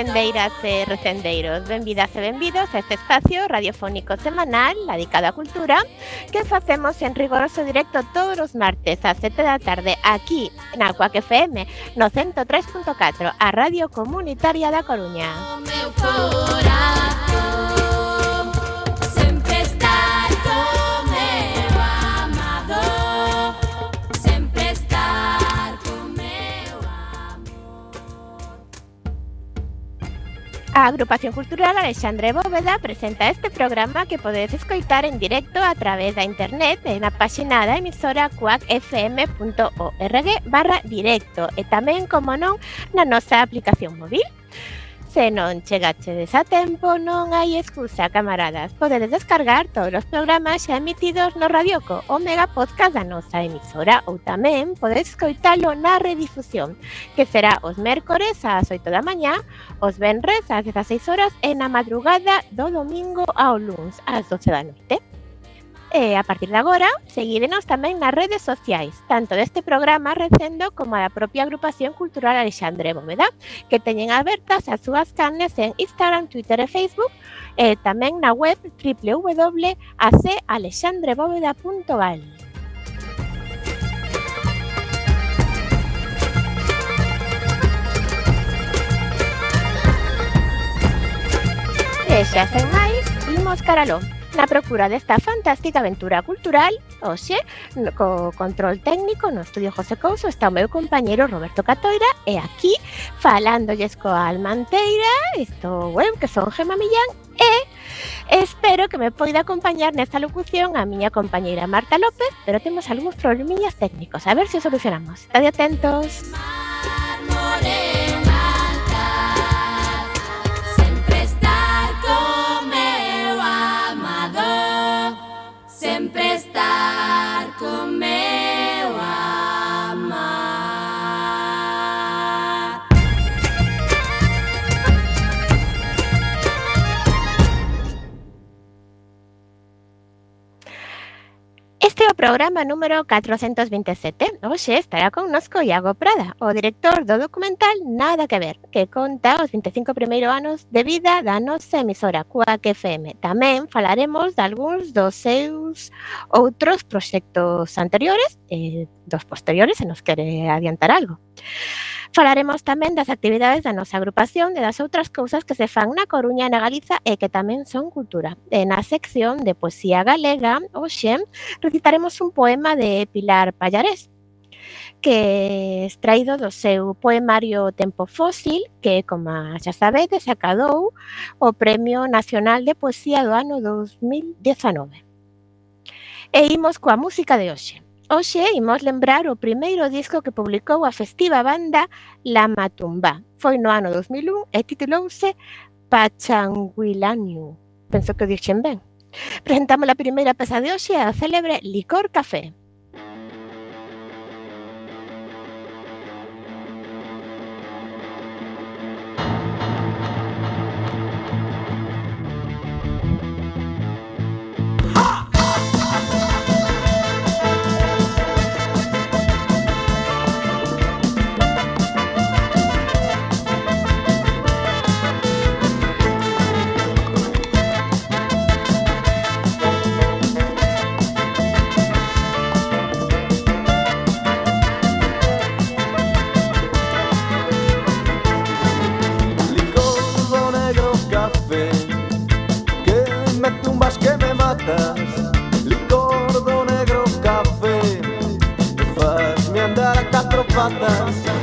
recendeiras e recendeiros, benvidas e benvidos a este espacio radiofónico semanal dedicado á cultura que facemos en rigoroso directo todos os martes a 7 da tarde aquí na Cuac FM no 103.4, a Radio Comunitaria da Coruña. Oh, meu A Agrupación Cultural Alexandre Bóveda presenta este programa que podedes escoitar en directo a través da internet na páxina da emisora cuacfm.org barra directo e tamén, como non, na nosa aplicación móvil. Se non chegachedes a tempo, non hai excusa, camaradas. Podedes descargar todos os programas xa emitidos no Radioco, o mega podcast da nosa emisora, ou tamén podes escoitalo na redifusión, que será os mércores ás 8 da mañá, os venres ás 16 horas e na madrugada do domingo ao luns ás 12 da noite. E a partir de agora, seguírenos tamén nas redes sociais, tanto deste programa recendo como a da propia agrupación cultural Alexandre Bóveda, que teñen abertas as súas canles en Instagram, Twitter e Facebook, e tamén na web www.acalexandrebóveda.gal. E xa sen máis, imos caraló na procura desta fantástica aventura cultural, hoxe, co control técnico no estudio José Couso, está o meu compañeiro Roberto Catoira e aquí falándolles coa Almanteira, isto web que son Gema Millán e espero que me poida acompañar nesta locución a miña compañeira Marta López, pero temos algúns problemillas técnicos, a ver se os solucionamos. Estade atentos. Mar, siempre estar conmigo. Este é o programa número 427. Hoxe estará connosco Iago Prada, o director do documental Nada que ver, que conta os 25 primeiros anos de vida da nosa emisora Cuac FM. Tamén falaremos de algúns dos seus outros proxectos anteriores, e dos posteriores, se nos quere adiantar algo. Falaremos tamén das actividades da nosa agrupación e das outras cousas que se fan na Coruña e na Galiza e que tamén son cultura. E na sección de poesía galega, hoxe, recitaremos un poema de Pilar Pallarés, que extraído do seu poemario Tempo Fósil, que, como xa sabedes, acadou o Premio Nacional de Poesía do ano 2019. E imos coa música de hoxe. Hoxe imos lembrar o primeiro disco que publicou a festiva banda La Matumba. Foi no ano 2001 e titulouse Pachanguilaniu. Penso que o dixen ben. Presentamos a primeira peza de hoxe a célebre Licor Café. fatas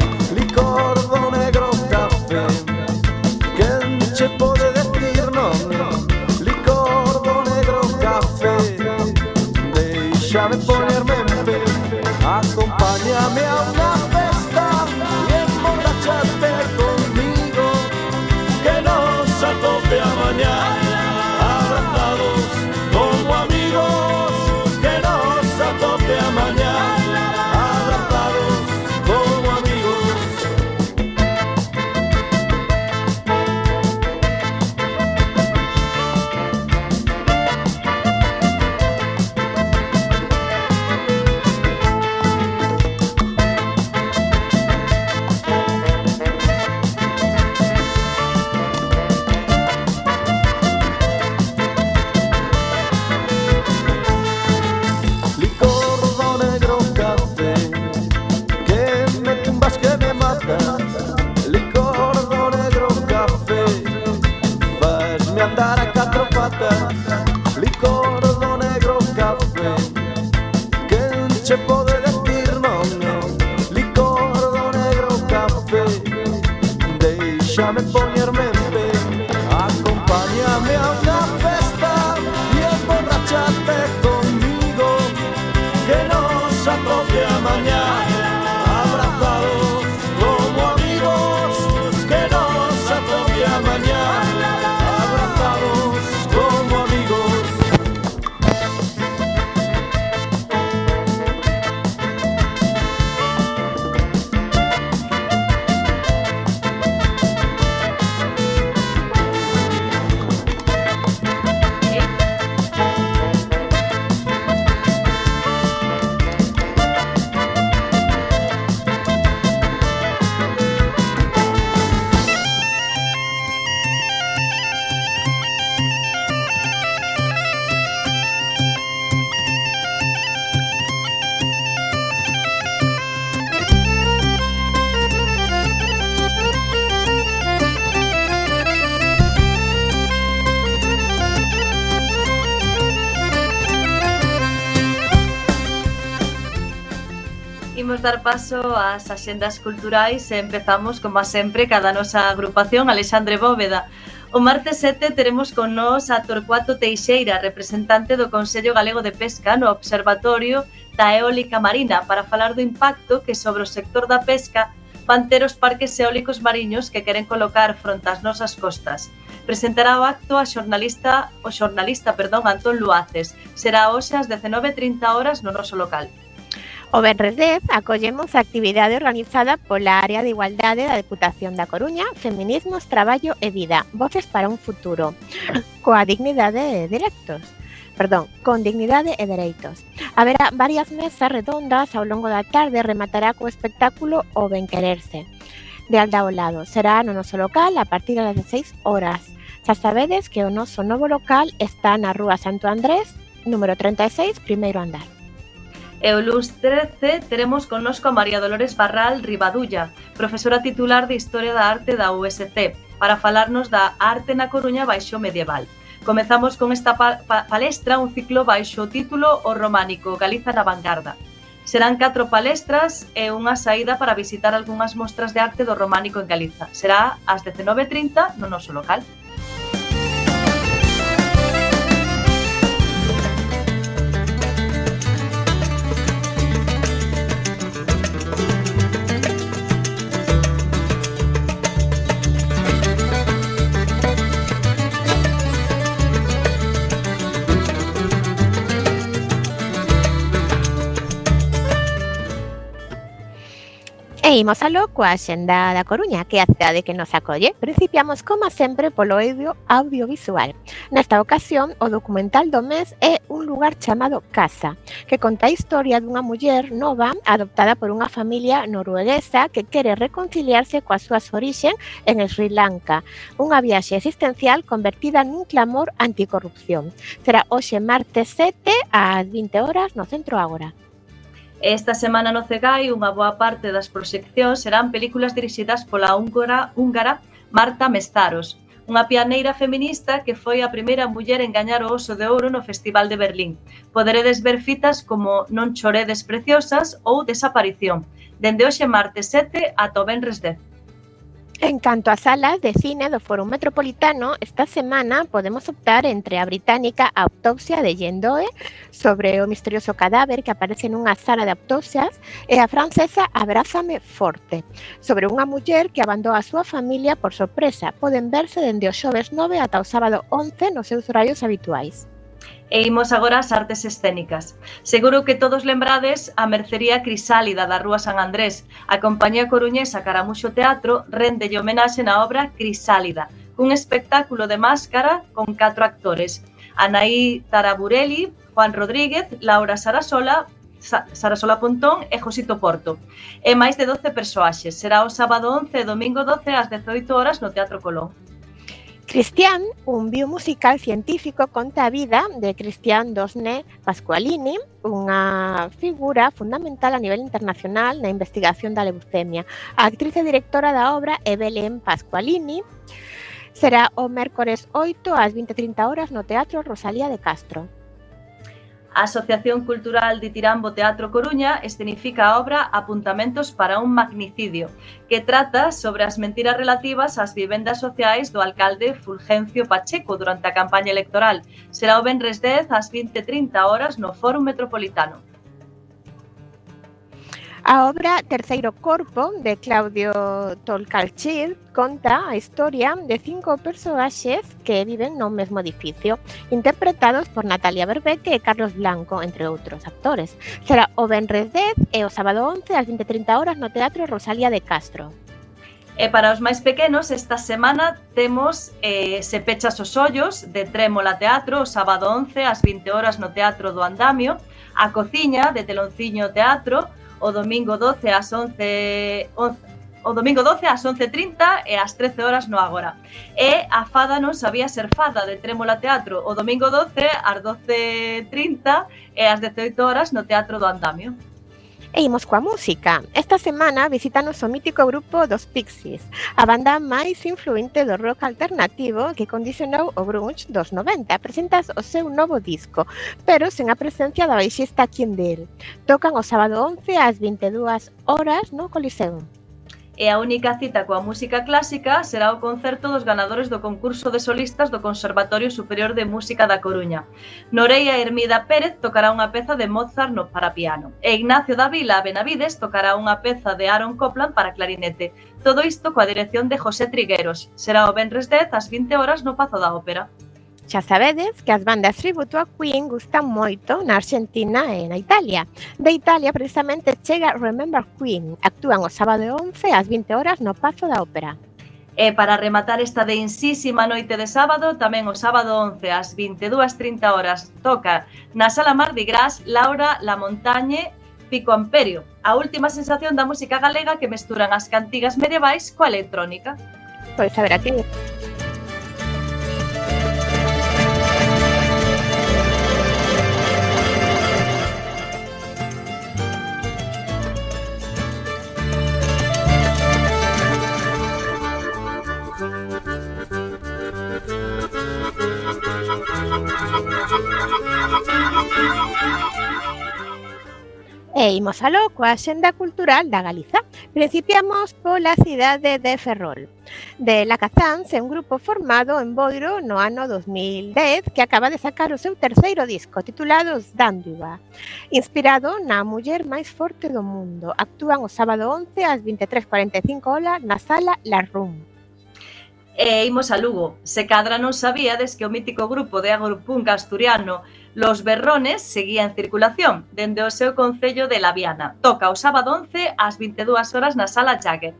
dar paso ás axendas culturais e empezamos, como sempre, cada nosa agrupación Alexandre Bóveda. O martes 7 teremos con nós a Torcuato Teixeira, representante do Consello Galego de Pesca no Observatorio da Eólica Marina para falar do impacto que sobre o sector da pesca van ter os parques eólicos mariños que queren colocar fronte ás nosas costas. Presentará o acto a xornalista, o xornalista perdón, Antón Luaces. Será hoxe ás 19.30 horas no noso local. O Benres 10 acollemos a actividade organizada pola Área de Igualdade da Deputación da Coruña, Feminismos, Traballo e Vida, Voces para un Futuro, coa dignidade e dereitos. Perdón, con dignidade e dereitos. Haberá varias mesas redondas ao longo da tarde rematará co espectáculo O Ben Quererse de Alda ao lado. Será no noso local a partir das 16 horas. Xa sabedes que o noso novo local está na Rúa Santo Andrés, número 36, primeiro andar. E o luns 13 teremos connosco a María Dolores Barral Ribadulla, profesora titular de Historia da Arte da USC, para falarnos da arte na Coruña baixo medieval. Comezamos con esta palestra un ciclo baixo o título O Románico, Galiza na vanguarda. Serán catro palestras e unha saída para visitar algunhas mostras de arte do románico en Galiza. Será ás 19.30 no noso local. imos alo coa xenda da Coruña, que é a cidade que nos acolle. Principiamos, como sempre, polo audio audiovisual. Nesta ocasión, o documental do mes é un lugar chamado Casa, que conta a historia dunha muller nova adoptada por unha familia norueguesa que quere reconciliarse coas súas orixen en Sri Lanka. Unha viaxe existencial convertida nun clamor anticorrupción. Será hoxe martes 7 ás 20 horas no Centro Ágora. Esta semana no Cegai unha boa parte das proxeccións serán películas dirixidas pola húngara, húngara Marta Mestaros, unha pianeira feminista que foi a primeira muller en gañar o Oso de Ouro no Festival de Berlín. Poderedes ver fitas como Non choredes preciosas ou Desaparición, dende hoxe martes 7 ata o venres 10. En canto a salas de cine do Foro Metropolitano, esta semana podemos optar entre a británica Autopsia de Yendoe sobre o misterioso cadáver que aparece nunha sala de autopsias e a francesa Abrázame Forte sobre unha muller que abandou a súa familia por sorpresa. Poden verse dende o xoves 9 ata o sábado 11 nos seus horarios habituais. E imos agora ás artes escénicas. Seguro que todos lembrades a Mercería Crisálida da Rúa San Andrés. A compañía coruñesa Caramuxo Teatro rende homenaxe na obra Crisálida, cun espectáculo de máscara con catro actores. Anaí Taraburelli, Juan Rodríguez, Laura Sarasola, Sarasola Pontón e Josito Porto. E máis de 12 persoaxes. Será o sábado 11 e domingo 12 ás 18 horas no Teatro Colón. Cristian, un biomusical científico conta a vida de Cristian Dosne Pasqualini, unha figura fundamental a nivel internacional na investigación da leucemia. A actriz e directora da obra é Belén Pasqualini. Será o mércores 8 ás 20:30 horas no Teatro Rosalía de Castro. A Asociación Cultural de Tirambo Teatro Coruña escenifica a obra Apuntamentos para un magnicidio, que trata sobre as mentiras relativas ás vivendas sociais do alcalde Fulgencio Pacheco durante a campaña electoral. Será o Benres 10 ás 20.30 horas no Fórum Metropolitano. A obra Terceiro Corpo, de Claudio Tolcalchir, conta a historia de cinco personaxes que viven no mesmo edificio, interpretados por Natalia Berbeque e Carlos Blanco, entre outros actores. Será o Benres 10 e o sábado 11 ás 20.30 horas no Teatro Rosalía de Castro. E para os máis pequenos, esta semana temos eh, Se pechas os ollos, de Trémola Teatro, o sábado 11 ás 20 horas no Teatro do Andamio, A cociña, de Telonciño Teatro, o domingo 12 ás 11, 11 o domingo 12 ás 11.30 e ás 13 horas no agora. E a Fada non sabía ser fada de Trémola Teatro o domingo 12 ás 12.30 e ás 18 horas no Teatro do Andamio. E imos coa música. Esta semana visítanos o mítico grupo dos Pixies, a banda máis influente do rock alternativo que condicionou o grunge dos 90. Presentas o seu novo disco, pero sen a presencia da baixista Kindle. Tocan o sábado 11 ás 22 horas no Coliseum e a única cita coa música clásica será o concerto dos ganadores do concurso de solistas do Conservatorio Superior de Música da Coruña. Noreia Hermida Pérez tocará unha peza de Mozart no para piano e Ignacio da Vila Benavides tocará unha peza de Aaron Copland para clarinete. Todo isto coa dirección de José Trigueros. Será o Benres 10 ás 20 horas no Pazo da Ópera. Xa sabedes que as bandas tributo a Queen gustan moito na Argentina e na Italia. De Italia, precisamente, chega Remember Queen. Actúan o sábado 11 ás 20 horas no Pazo da Ópera. E para rematar esta densísima noite de sábado, tamén o sábado 11 ás 22.30 horas toca na Sala Mar de Gras Laura La Montañe Pico Amperio, a última sensación da música galega que mesturan as cantigas medievais coa electrónica. Pois a ver aquí. E imos aló coa xenda cultural da Galiza. Principiamos pola cidade de Ferrol. De La Cazán un grupo formado en Boiro no ano 2010 que acaba de sacar o seu terceiro disco titulado Dándiva. Inspirado na muller máis forte do mundo. Actúan o sábado 11 ás 23.45 horas na sala La Room. E imos a Lugo. Se cadra non sabíades que o mítico grupo de agropunk asturiano Los Berrones seguía en circulación dende o seu concello de Laviana. Toca o sábado 11 ás 22 horas na Sala Jagger.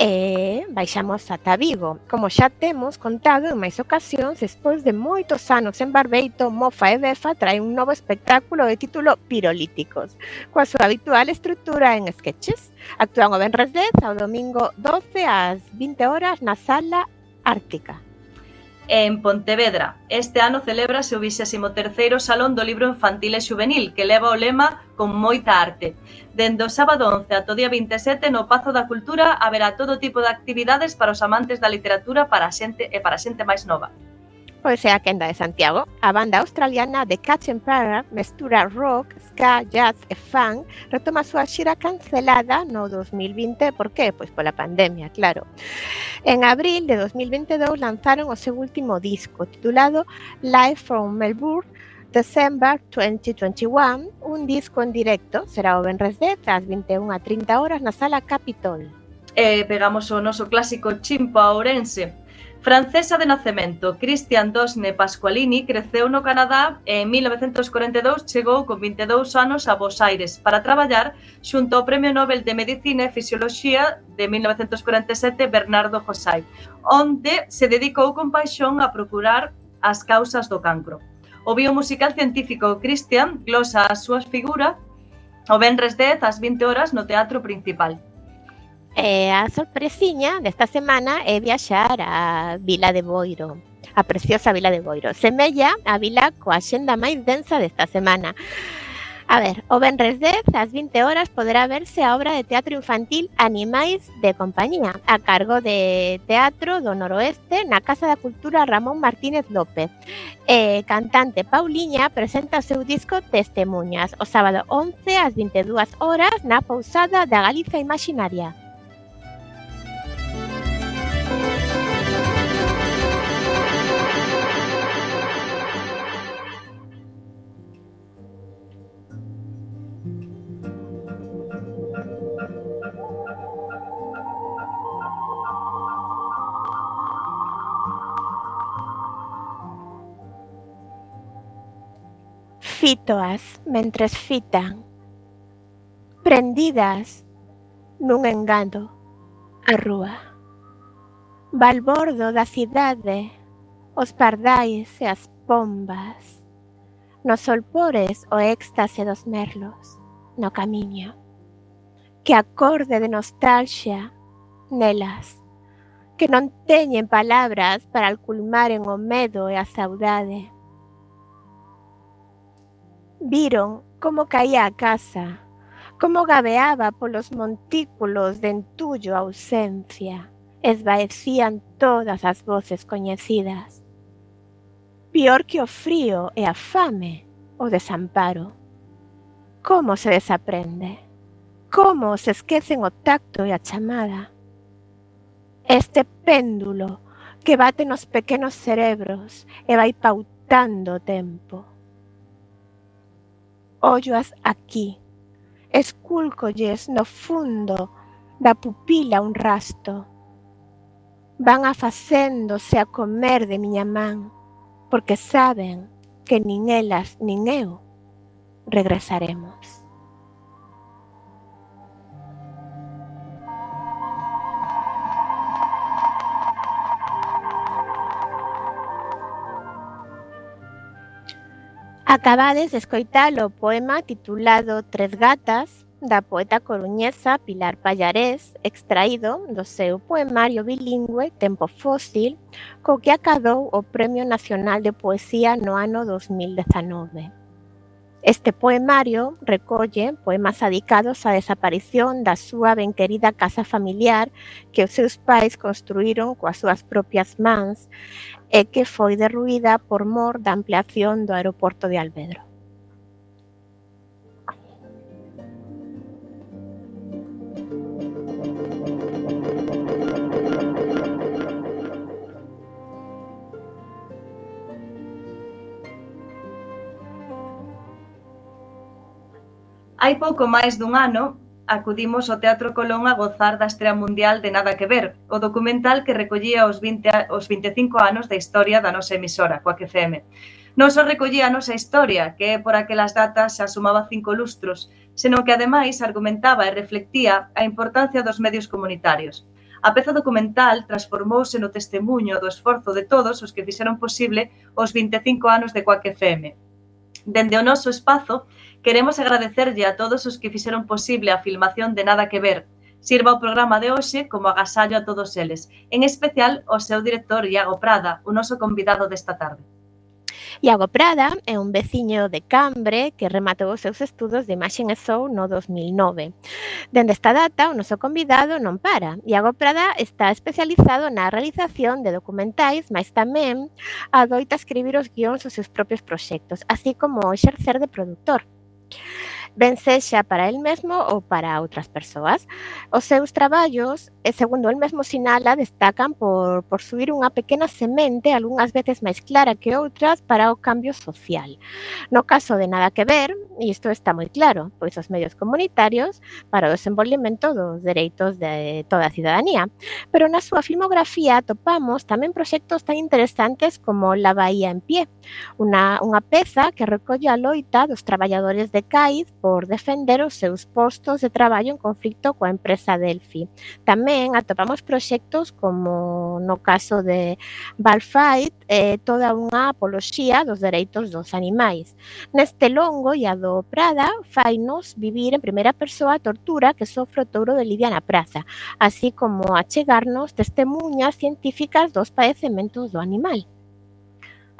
E baixamos ata Vigo. Como xa temos contado en máis ocasións, despois de moitos anos en Barbeito, Mofa e Befa trae un novo espectáculo de título Pirolíticos, coa súa habitual estrutura en sketches. Actúan o Benres 10 ao domingo 12 ás 20 horas na Sala Ártica e en Pontevedra. Este ano celebrase o 23º Salón do Libro Infantil e Xuvenil, que leva o lema Con moita arte. Dende o sábado 11 ata o día 27 no Pazo da Cultura haberá todo tipo de actividades para os amantes da literatura para a xente e para a xente máis nova. Pois é a quenda de Santiago. A banda australiana The Catch Empire mestura rock, ska, jazz e funk, retoma a súa xira cancelada no 2020, por que? Pois pola pandemia, claro. En abril de 2022 lanzaron o seu último disco, titulado Live from Melbourne, December 2021, un disco en directo, será o Benres 10 ás 30 horas na Sala Capitol. E eh, pegamos o noso clásico Chimpa Ourense, Francesa de nacemento, Christian Dosne Pasqualini creceu no Canadá e en 1942 chegou con 22 anos a Bos Aires para traballar xunto ao Premio Nobel de Medicina e Fisioloxía de 1947 Bernardo Josai, onde se dedicou con paixón a procurar as causas do cancro. O biomusical científico Christian glosa a súa figura o Benres 10 ás 20 horas no Teatro Principal. E a sorpresiña desta semana é viaxar a Vila de Boiro, a preciosa Vila de Boiro. Semella a vila coa xenda máis densa desta semana. A ver, o Benres 10 ás 20 horas poderá verse a obra de teatro infantil Animais de Compañía, a cargo de Teatro do Noroeste na Casa da Cultura Ramón Martínez López. E cantante Pauliña presenta o seu disco Testemunhas o sábado 11 ás 22 horas na Pousada da Galiza Imaginaria. Mentres fitan, prendidas nun engado a rúa. Balbordo da cidade, os pardais e as pombas, nos solpores o éxtase dos merlos no camiño, que acorde de nostalgia nelas, que non teñen palabras para alculmaren o medo e a saudade Viron como caía a casa, como gabeaba polos montículos de entullo ausencia, esvaecían todas as voces coñecidas. Pior que o frío e a fame, o desamparo. Como se desaprende? Como se esquecen o tacto e a chamada? Este péndulo que bate nos pequenos cerebros e vai pautando tempo olloas aquí, escúlcolles no fundo da pupila un rasto. Van afacéndose a comer de miña man, porque saben que nin elas nin eu regresaremos. Acabades de escoitar o poema titulado Tres gatas da poeta coruñesa Pilar Pallarés, extraído do seu poemario bilingüe Tempo Fósil, co que acadou o Premio Nacional de Poesía no ano 2019. Este poemario recolle poemas adicados á desaparición da súa ben querida casa familiar que os seus pais construíron coas súas propias mans e que foi derruída por mor da ampliación do aeroporto de Alvedro. Hai pouco máis dun ano acudimos ao Teatro Colón a gozar da estrea mundial de Nada que ver, o documental que recollía os, 20, os 25 anos da historia da nosa emisora, Coac FM. Non só recollía a nosa historia, que por aquelas datas se asumaba cinco lustros, senón que ademais argumentaba e reflectía a importancia dos medios comunitarios. A peza documental transformouse no testemunho do esforzo de todos os que fixeron posible os 25 anos de Coac FM, Dende o noso espazo, queremos agradecerlle a todos os que fixeron posible a filmación de Nada que Ver, Sirva o programa de hoxe como agasallo a todos eles, en especial ao seu director Iago Prada, o noso convidado desta tarde. Iago Prada é un veciño de Cambre que rematou os seus estudos de imaxen e son no 2009. Dende esta data, o noso convidado non para. Iago Prada está especializado na realización de documentais, mas tamén adoita escribir os guións dos seus propios proxectos, así como exercer de produtor ben sexa para el mesmo ou para outras persoas. Os seus traballos, e eh, segundo el mesmo sinala, destacan por, por subir unha pequena semente, algunhas veces máis clara que outras, para o cambio social. No caso de Nada que ver, isto está moi claro, pois os medios comunitarios para o desenvolvemento dos dereitos de toda a cidadanía. Pero na súa filmografía topamos tamén proxectos tan interesantes como La Bahía en Pie, unha, unha peza que recolle a loita dos traballadores de Caiz por por defender os seus postos de traballo en conflito coa empresa Delphi. Tamén atopamos proxectos como no caso de Balfight, eh, toda unha apoloxía dos dereitos dos animais. Neste longo e a do Prada fainos vivir en primeira persoa a tortura que sofre o touro de Lidiana Praza, así como achegarnos testemunhas científicas dos padecementos do animal.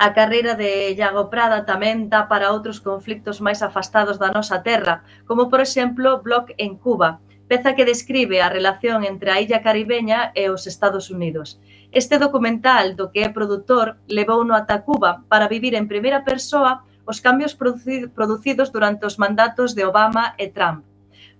A carreira de Iago Prada tamén dá para outros conflictos máis afastados da nosa terra, como por exemplo Block en Cuba, peza que describe a relación entre a illa caribeña e os Estados Unidos. Este documental do que é produtor levou no ata Cuba para vivir en primeira persoa os cambios producidos durante os mandatos de Obama e Trump.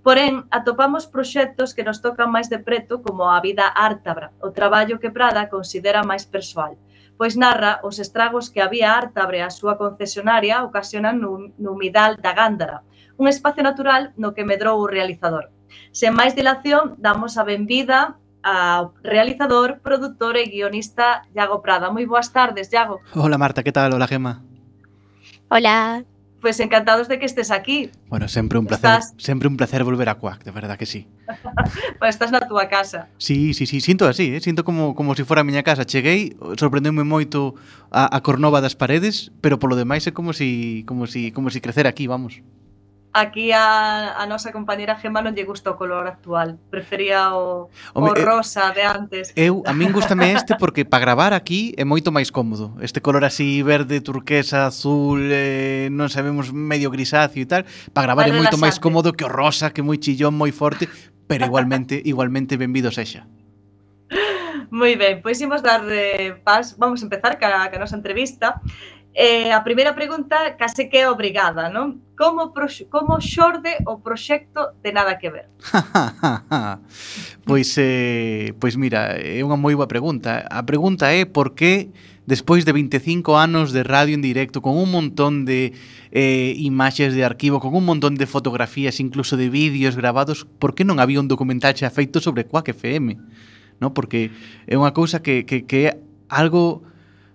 Porén, atopamos proxectos que nos tocan máis de preto como a vida ártabra, o traballo que Prada considera máis persoal pois narra os estragos que había Ártabre a súa concesionaria ocasionan no, no humidal da Gándara, un espacio natural no que medrou o realizador. Sen máis dilación, damos a benvida ao realizador, produtor e guionista Iago Prada. Moi boas tardes, Iago. Hola Marta, que tal? Hola Gema. Hola pues encantados de que estés aquí. Bueno, siempre un placer, estás... siempre un placer volver a Cuac, de verdad que sí. pues estás na túa casa. Sí, sí, sí, sinto así, eh? sinto como como se si fora a miña casa. Cheguei, sorprendeume moito a, a cornova das paredes, pero polo demais é como si como si como si crecer aquí, vamos aquí a, a nosa compañera Gemma non lle gusta o color actual, prefería o, Home, o rosa de antes. Eu a min gustame este porque para gravar aquí é moito máis cómodo. Este color así verde, turquesa, azul, eh, non sabemos medio grisáceo e tal, para gravar é moito máis cómodo que o rosa, que é moi chillón, moi forte, pero igualmente igualmente benvido sexa. Moi ben, pois imos dar eh, pas, vamos empezar ca, ca nosa entrevista. Eh, a primeira pregunta case que é obrigada, non? Como, pro, como xorde o proxecto de Nada que ver? pois, eh, pois mira, é unha moi boa pregunta. A pregunta é por que despois de 25 anos de radio en directo, con un montón de eh, imaxes de arquivo, con un montón de fotografías, incluso de vídeos grabados, por que non había un documental xa feito sobre Quack FM? No? Porque é unha cousa que, que, que é algo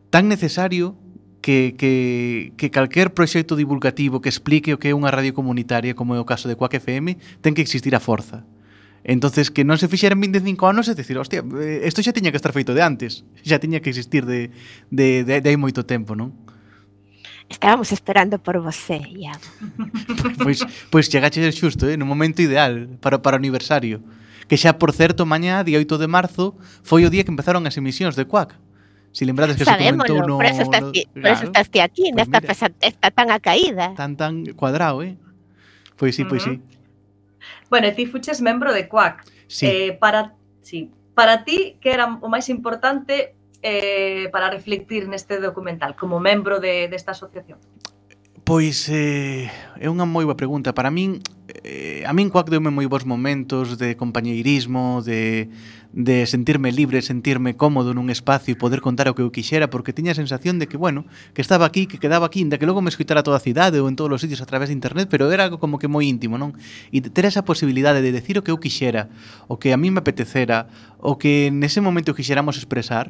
tan necesario que, que, que calquer proxecto divulgativo que explique o que é unha radio comunitaria, como é o caso de Quack FM, ten que existir a forza. Entonces que non se fixeran 25 anos é dicir, hostia, eh, isto xa tiña que estar feito de antes, xa tiña que existir de, de, de, de hai moito tempo, non? Estábamos esperando por você, ya. pois, pois chegaxe xusto, eh, no momento ideal para, para o aniversario. Que xa, por certo, mañá, día 8 de marzo, foi o día que empezaron as emisións de Quack. Si lembrades que Sabémoslo, se comentou no... Por eso estás, no, ti, por eso estás ti aquí, pues nesta mira, esta tan acaída. caída. Tan, tan cuadrado, eh? Pois sí, pois uh -huh. sí. Bueno, ti fuches membro de Quack. Sí. Eh, para, sí. para ti, que era o máis importante eh, para reflectir neste documental como membro de, desta de asociación? Pois eh, é unha moi boa pregunta. Para min, eh, a min Quack deume moi bons momentos de compañeirismo, de, de sentirme libre, sentirme cómodo nun espacio e poder contar o que eu quixera, porque tiña a sensación de que, bueno, que estaba aquí, que quedaba aquí, inda que logo me escuitara toda a cidade ou en todos os sitios a través de internet, pero era algo como que moi íntimo, non? E ter esa posibilidade de decir o que eu quixera, o que a mí me apetecera, o que nese momento quixéramos expresar,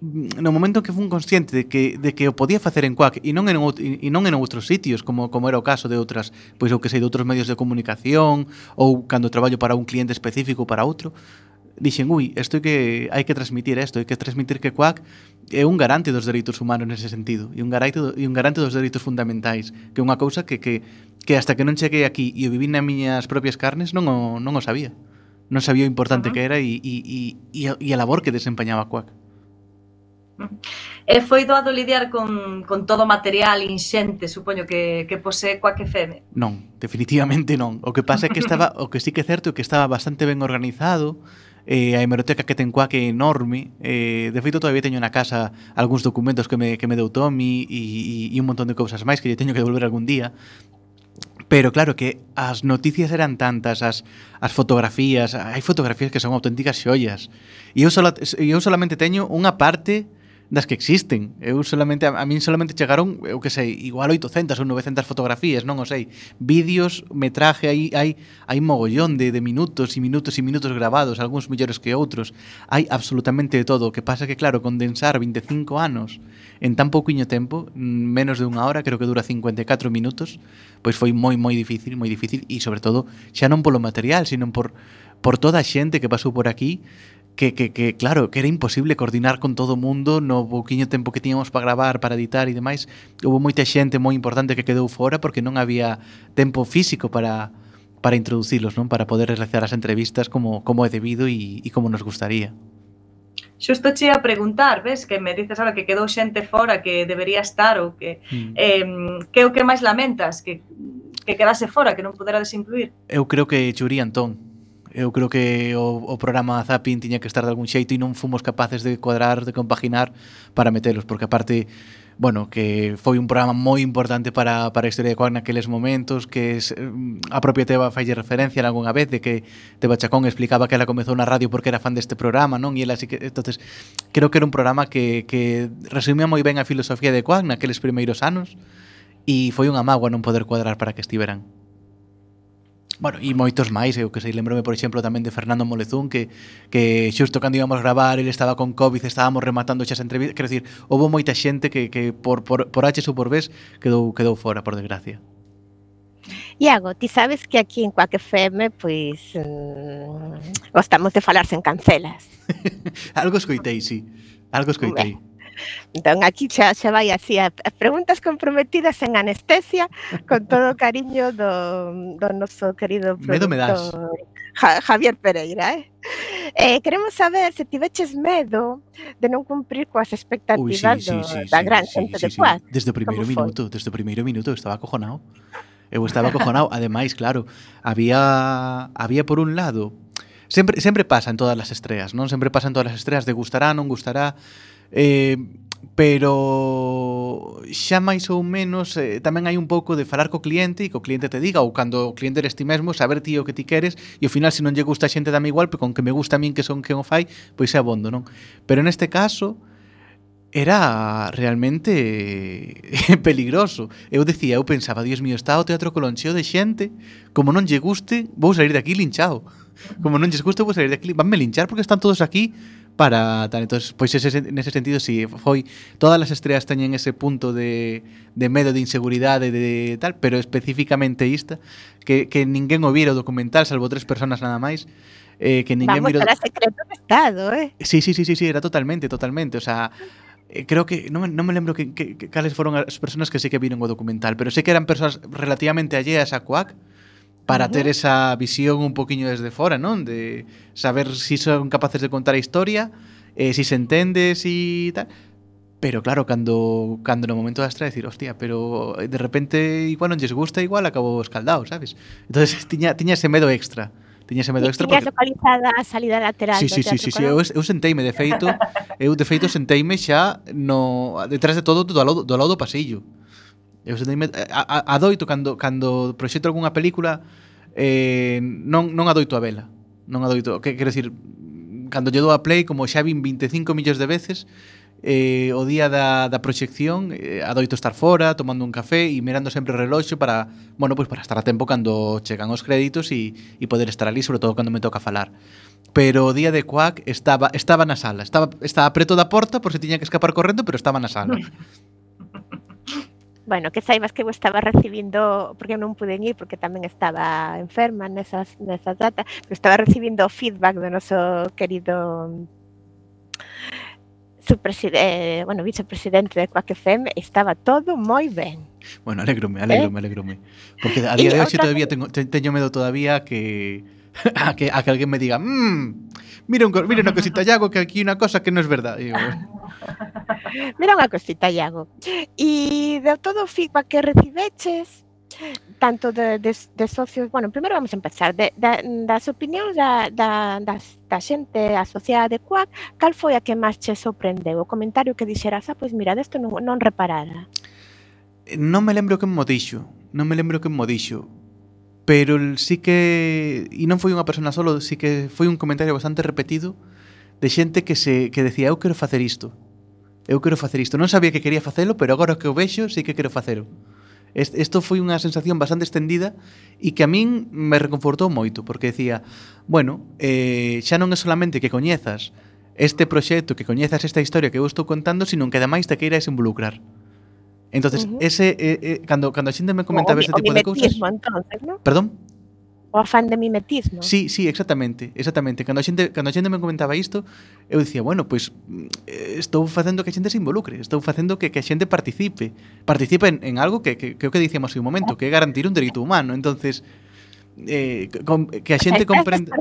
no momento que fun consciente de que, de que o podía facer en Quack e non en, e non en outros sitios, como, como era o caso de outras, pois o que sei, de outros medios de comunicación ou cando traballo para un cliente específico para outro, dixen, ui, isto que hai que transmitir isto, hai que transmitir que Quack é un garante dos dereitos humanos nese sentido e un garante, e un garante dos dereitos fundamentais que é unha cousa que, que, que hasta que non cheguei aquí e o viví nas miñas propias carnes non o, non o sabía non sabía o importante uh -huh. que era e, e, e, e a labor que desempeñaba Quack E foi doado lidiar con, con todo o material inxente, supoño que, que posee coa que. Non, definitivamente non. O que pasa é que estaba, o que sí que é certo é que estaba bastante ben organizado, eh, a hemeroteca que ten coa que é enorme. Eh, de feito, todavía teño na casa algúns documentos que me, que me deu Tommy e, e, e un montón de cousas máis que lle teño que devolver algún día. Pero claro que as noticias eran tantas, as, as fotografías, hai fotografías que son auténticas xollas. E eu, sola, eu solamente teño unha parte das que existen. Eu solamente a, a min solamente chegaron, eu que sei, igual 800 ou 900 fotografías, non o sei. Vídeos, metraje, hai hai hai mogollón de, de minutos e minutos e minutos grabados, algúns mellores que outros. Hai absolutamente de todo. O que pasa que claro, condensar 25 anos en tan pouquiño tempo, menos de unha hora, creo que dura 54 minutos, pois foi moi moi difícil, moi difícil e sobre todo xa non polo material, sino por por toda a xente que pasou por aquí que, que, que, claro, que era imposible coordinar con todo o mundo no pouquiño tempo que tiñamos para gravar, para editar e demais. Houve moita xente moi importante que quedou fora porque non había tempo físico para para introducilos, non? Para poder realizar as entrevistas como como é debido e, e como nos gustaría. Xusto che a preguntar, ves, que me dices ahora que quedou xente fora que debería estar ou que mm. eh, que o que máis lamentas que que quedase fora, que non poderades incluir? Eu creo que Churi Antón, eu creo que o, o programa Zapping tiña que estar de algún xeito e non fomos capaces de cuadrar, de compaginar para metelos, porque aparte bueno, que foi un programa moi importante para, para a historia de Coac naqueles momentos, que es, mm, a propia Teba falle referencia algunha vez de que Teba Chacón explicaba que ela comezou na radio porque era fan deste programa, non? E ela así que, entonces, creo que era un programa que, que resumía moi ben a filosofía de Coac naqueles primeiros anos e foi unha mágoa non poder cuadrar para que estiveran. Bueno, e moitos máis, eu que sei, lembrome, por exemplo, tamén de Fernando Molezún, que, que xusto cando íbamos a gravar, ele estaba con COVID, estábamos rematando xas entrevistas, quero dicir, houve moita xente que, que por, por, por H ou por B quedou, quedou fora, por desgracia. Iago, ti sabes que aquí en Cuac FM pois mm, gostamos de falar sen cancelas. Algo escoitei, sí. Algo escoitei. Entón, aquí xa, xa vai así, as preguntas comprometidas en anestesia, con todo o cariño do, do noso querido. Medo me das. Ja, Javier Pereira, eh? eh? Queremos saber se tiveches medo de non cumprir coas expectativas Ui, sí, sí, sí, do, sí, da gran sí, xente sí, de sí, Cuad. Desde o primeiro minuto, foi? desde o primeiro minuto estaba acojonado. Eu estaba acojonado, ademais, claro, había había por un lado Sempre sempre pasa en todas as estreas, non? Sempre pasa en todas as estreas de gustará, non gustará, Eh, pero xa máis ou menos eh, tamén hai un pouco de falar co cliente e co cliente te diga ou cando o cliente eres ti mesmo saber ti o que ti queres e ao final se non lle gusta a xente dame igual pero con que me gusta a min que son quen o fai pois é abondo, non? Pero neste caso era realmente eh, peligroso. Eu decía, eu pensaba, Dios mío, está o teatro coloncheo de xente, como non lle guste, vou salir de aquí linchado. Como non lles guste, vou salir de aquí, vanme linchar porque están todos aquí para tal. Entonces, pois ese, nese sentido, si sí, foi todas as estreas teñen ese punto de, de medo, de inseguridade, de, de tal, pero especificamente esta, que, que ninguén o vira o documental, salvo tres personas nada máis, eh, que ninguén Vamos mirou... era secreto de Estado, eh? Sí, sí, sí, sí, sí, era totalmente, totalmente, o sea... Eh, creo que, non, non me lembro que, que, que cales foron as persoas que sí que viron o documental, pero sé que eran persoas relativamente alleas a Coac, para uh -huh. ter esa visión un poquinho desde fora, non? De saber se si son capaces de contar a historia, eh, si se entende, si tal. Pero claro, cando, cando no momento das trae decir, hostia, pero eh, de repente igual non lles gusta, igual acabo escaldado, sabes? Entonces tiña, tiña ese medo extra. Tiña ese medo extra porque... localizada a salida lateral. Sí, sí, sí, sí, sí, eu, eu senteime, de feito, eu de feito senteime xa no, detrás de todo do lado do, lado do pasillo. Eu senteime, a, a, adoito cando, cando proxecto algunha película eh, non, non adoito a vela. Non adoito, que quero decir, cando lle dou a play, como xa vin 25 millóns de veces, eh, o día da, da proxección eh, adoito estar fora, tomando un café e mirando sempre o reloxo para, bueno, pois para estar a tempo cando chegan os créditos e, e poder estar ali, sobre todo cando me toca falar. Pero o día de Quack estaba estaba na sala, estaba estaba preto da porta por se tiña que escapar correndo, pero estaba na sala. Bueno, que saibas que eu estaba recibindo, porque non pude ir porque tamén estaba enferma nesas, nesas datas, pero estaba recibindo feedback do noso querido subpreside, eh, bueno, vicepresidente de Quack FM, estaba todo moi ben. Bueno, alegrome, alegrome, alegrome. Porque a día Y de hoxe todavía tengo, te, teño medo todavía que a que, a que alguén me diga mmm, mira, un, mira unha cosita, Iago, que aquí unha cosa que non é verdade. Mira unha cosita, Iago. E de todo o feedback que recibeches, tanto de, de, de socios, bueno, primeiro vamos a empezar, de, de, das opinións da, da, das, da xente asociada de CUAC, cal foi a que máis che sorprendeu? O comentario que dixeras, ah, pois mira, desto non, non reparara. Non me lembro que mo dixo, non me lembro que mo dixo, pero sí que, e non foi unha persona solo, sí que foi un comentario bastante repetido de xente que se que decía eu quero facer isto. Eu quero facer isto. Non sabía que quería facelo, pero agora que o vexo sí que quero facelo. Isto foi unha sensación bastante estendida e que a min me reconfortou moito, porque decía, bueno, eh, xa non é solamente que coñezas este proxecto, que coñezas esta historia que eu estou contando, sino que ademais te queiras involucrar. Entonces, uh -huh. ese eh, eh, cando cando a xente me comentaba o, ese tipo o de cousas. entonces, ¿no? Perdón? O afán de mimetismo. Sí, sí, exactamente, exactamente. Cando a xente, cando a xente me comentaba isto, eu dicía, bueno, pois pues, mm, estou facendo que a xente se involucre, estou facendo que, que a xente participe, participe en, en algo que, que, que o que dicíamos en un momento, ah. que é garantir un dereito humano. Entonces, eh, com, que a xente comprende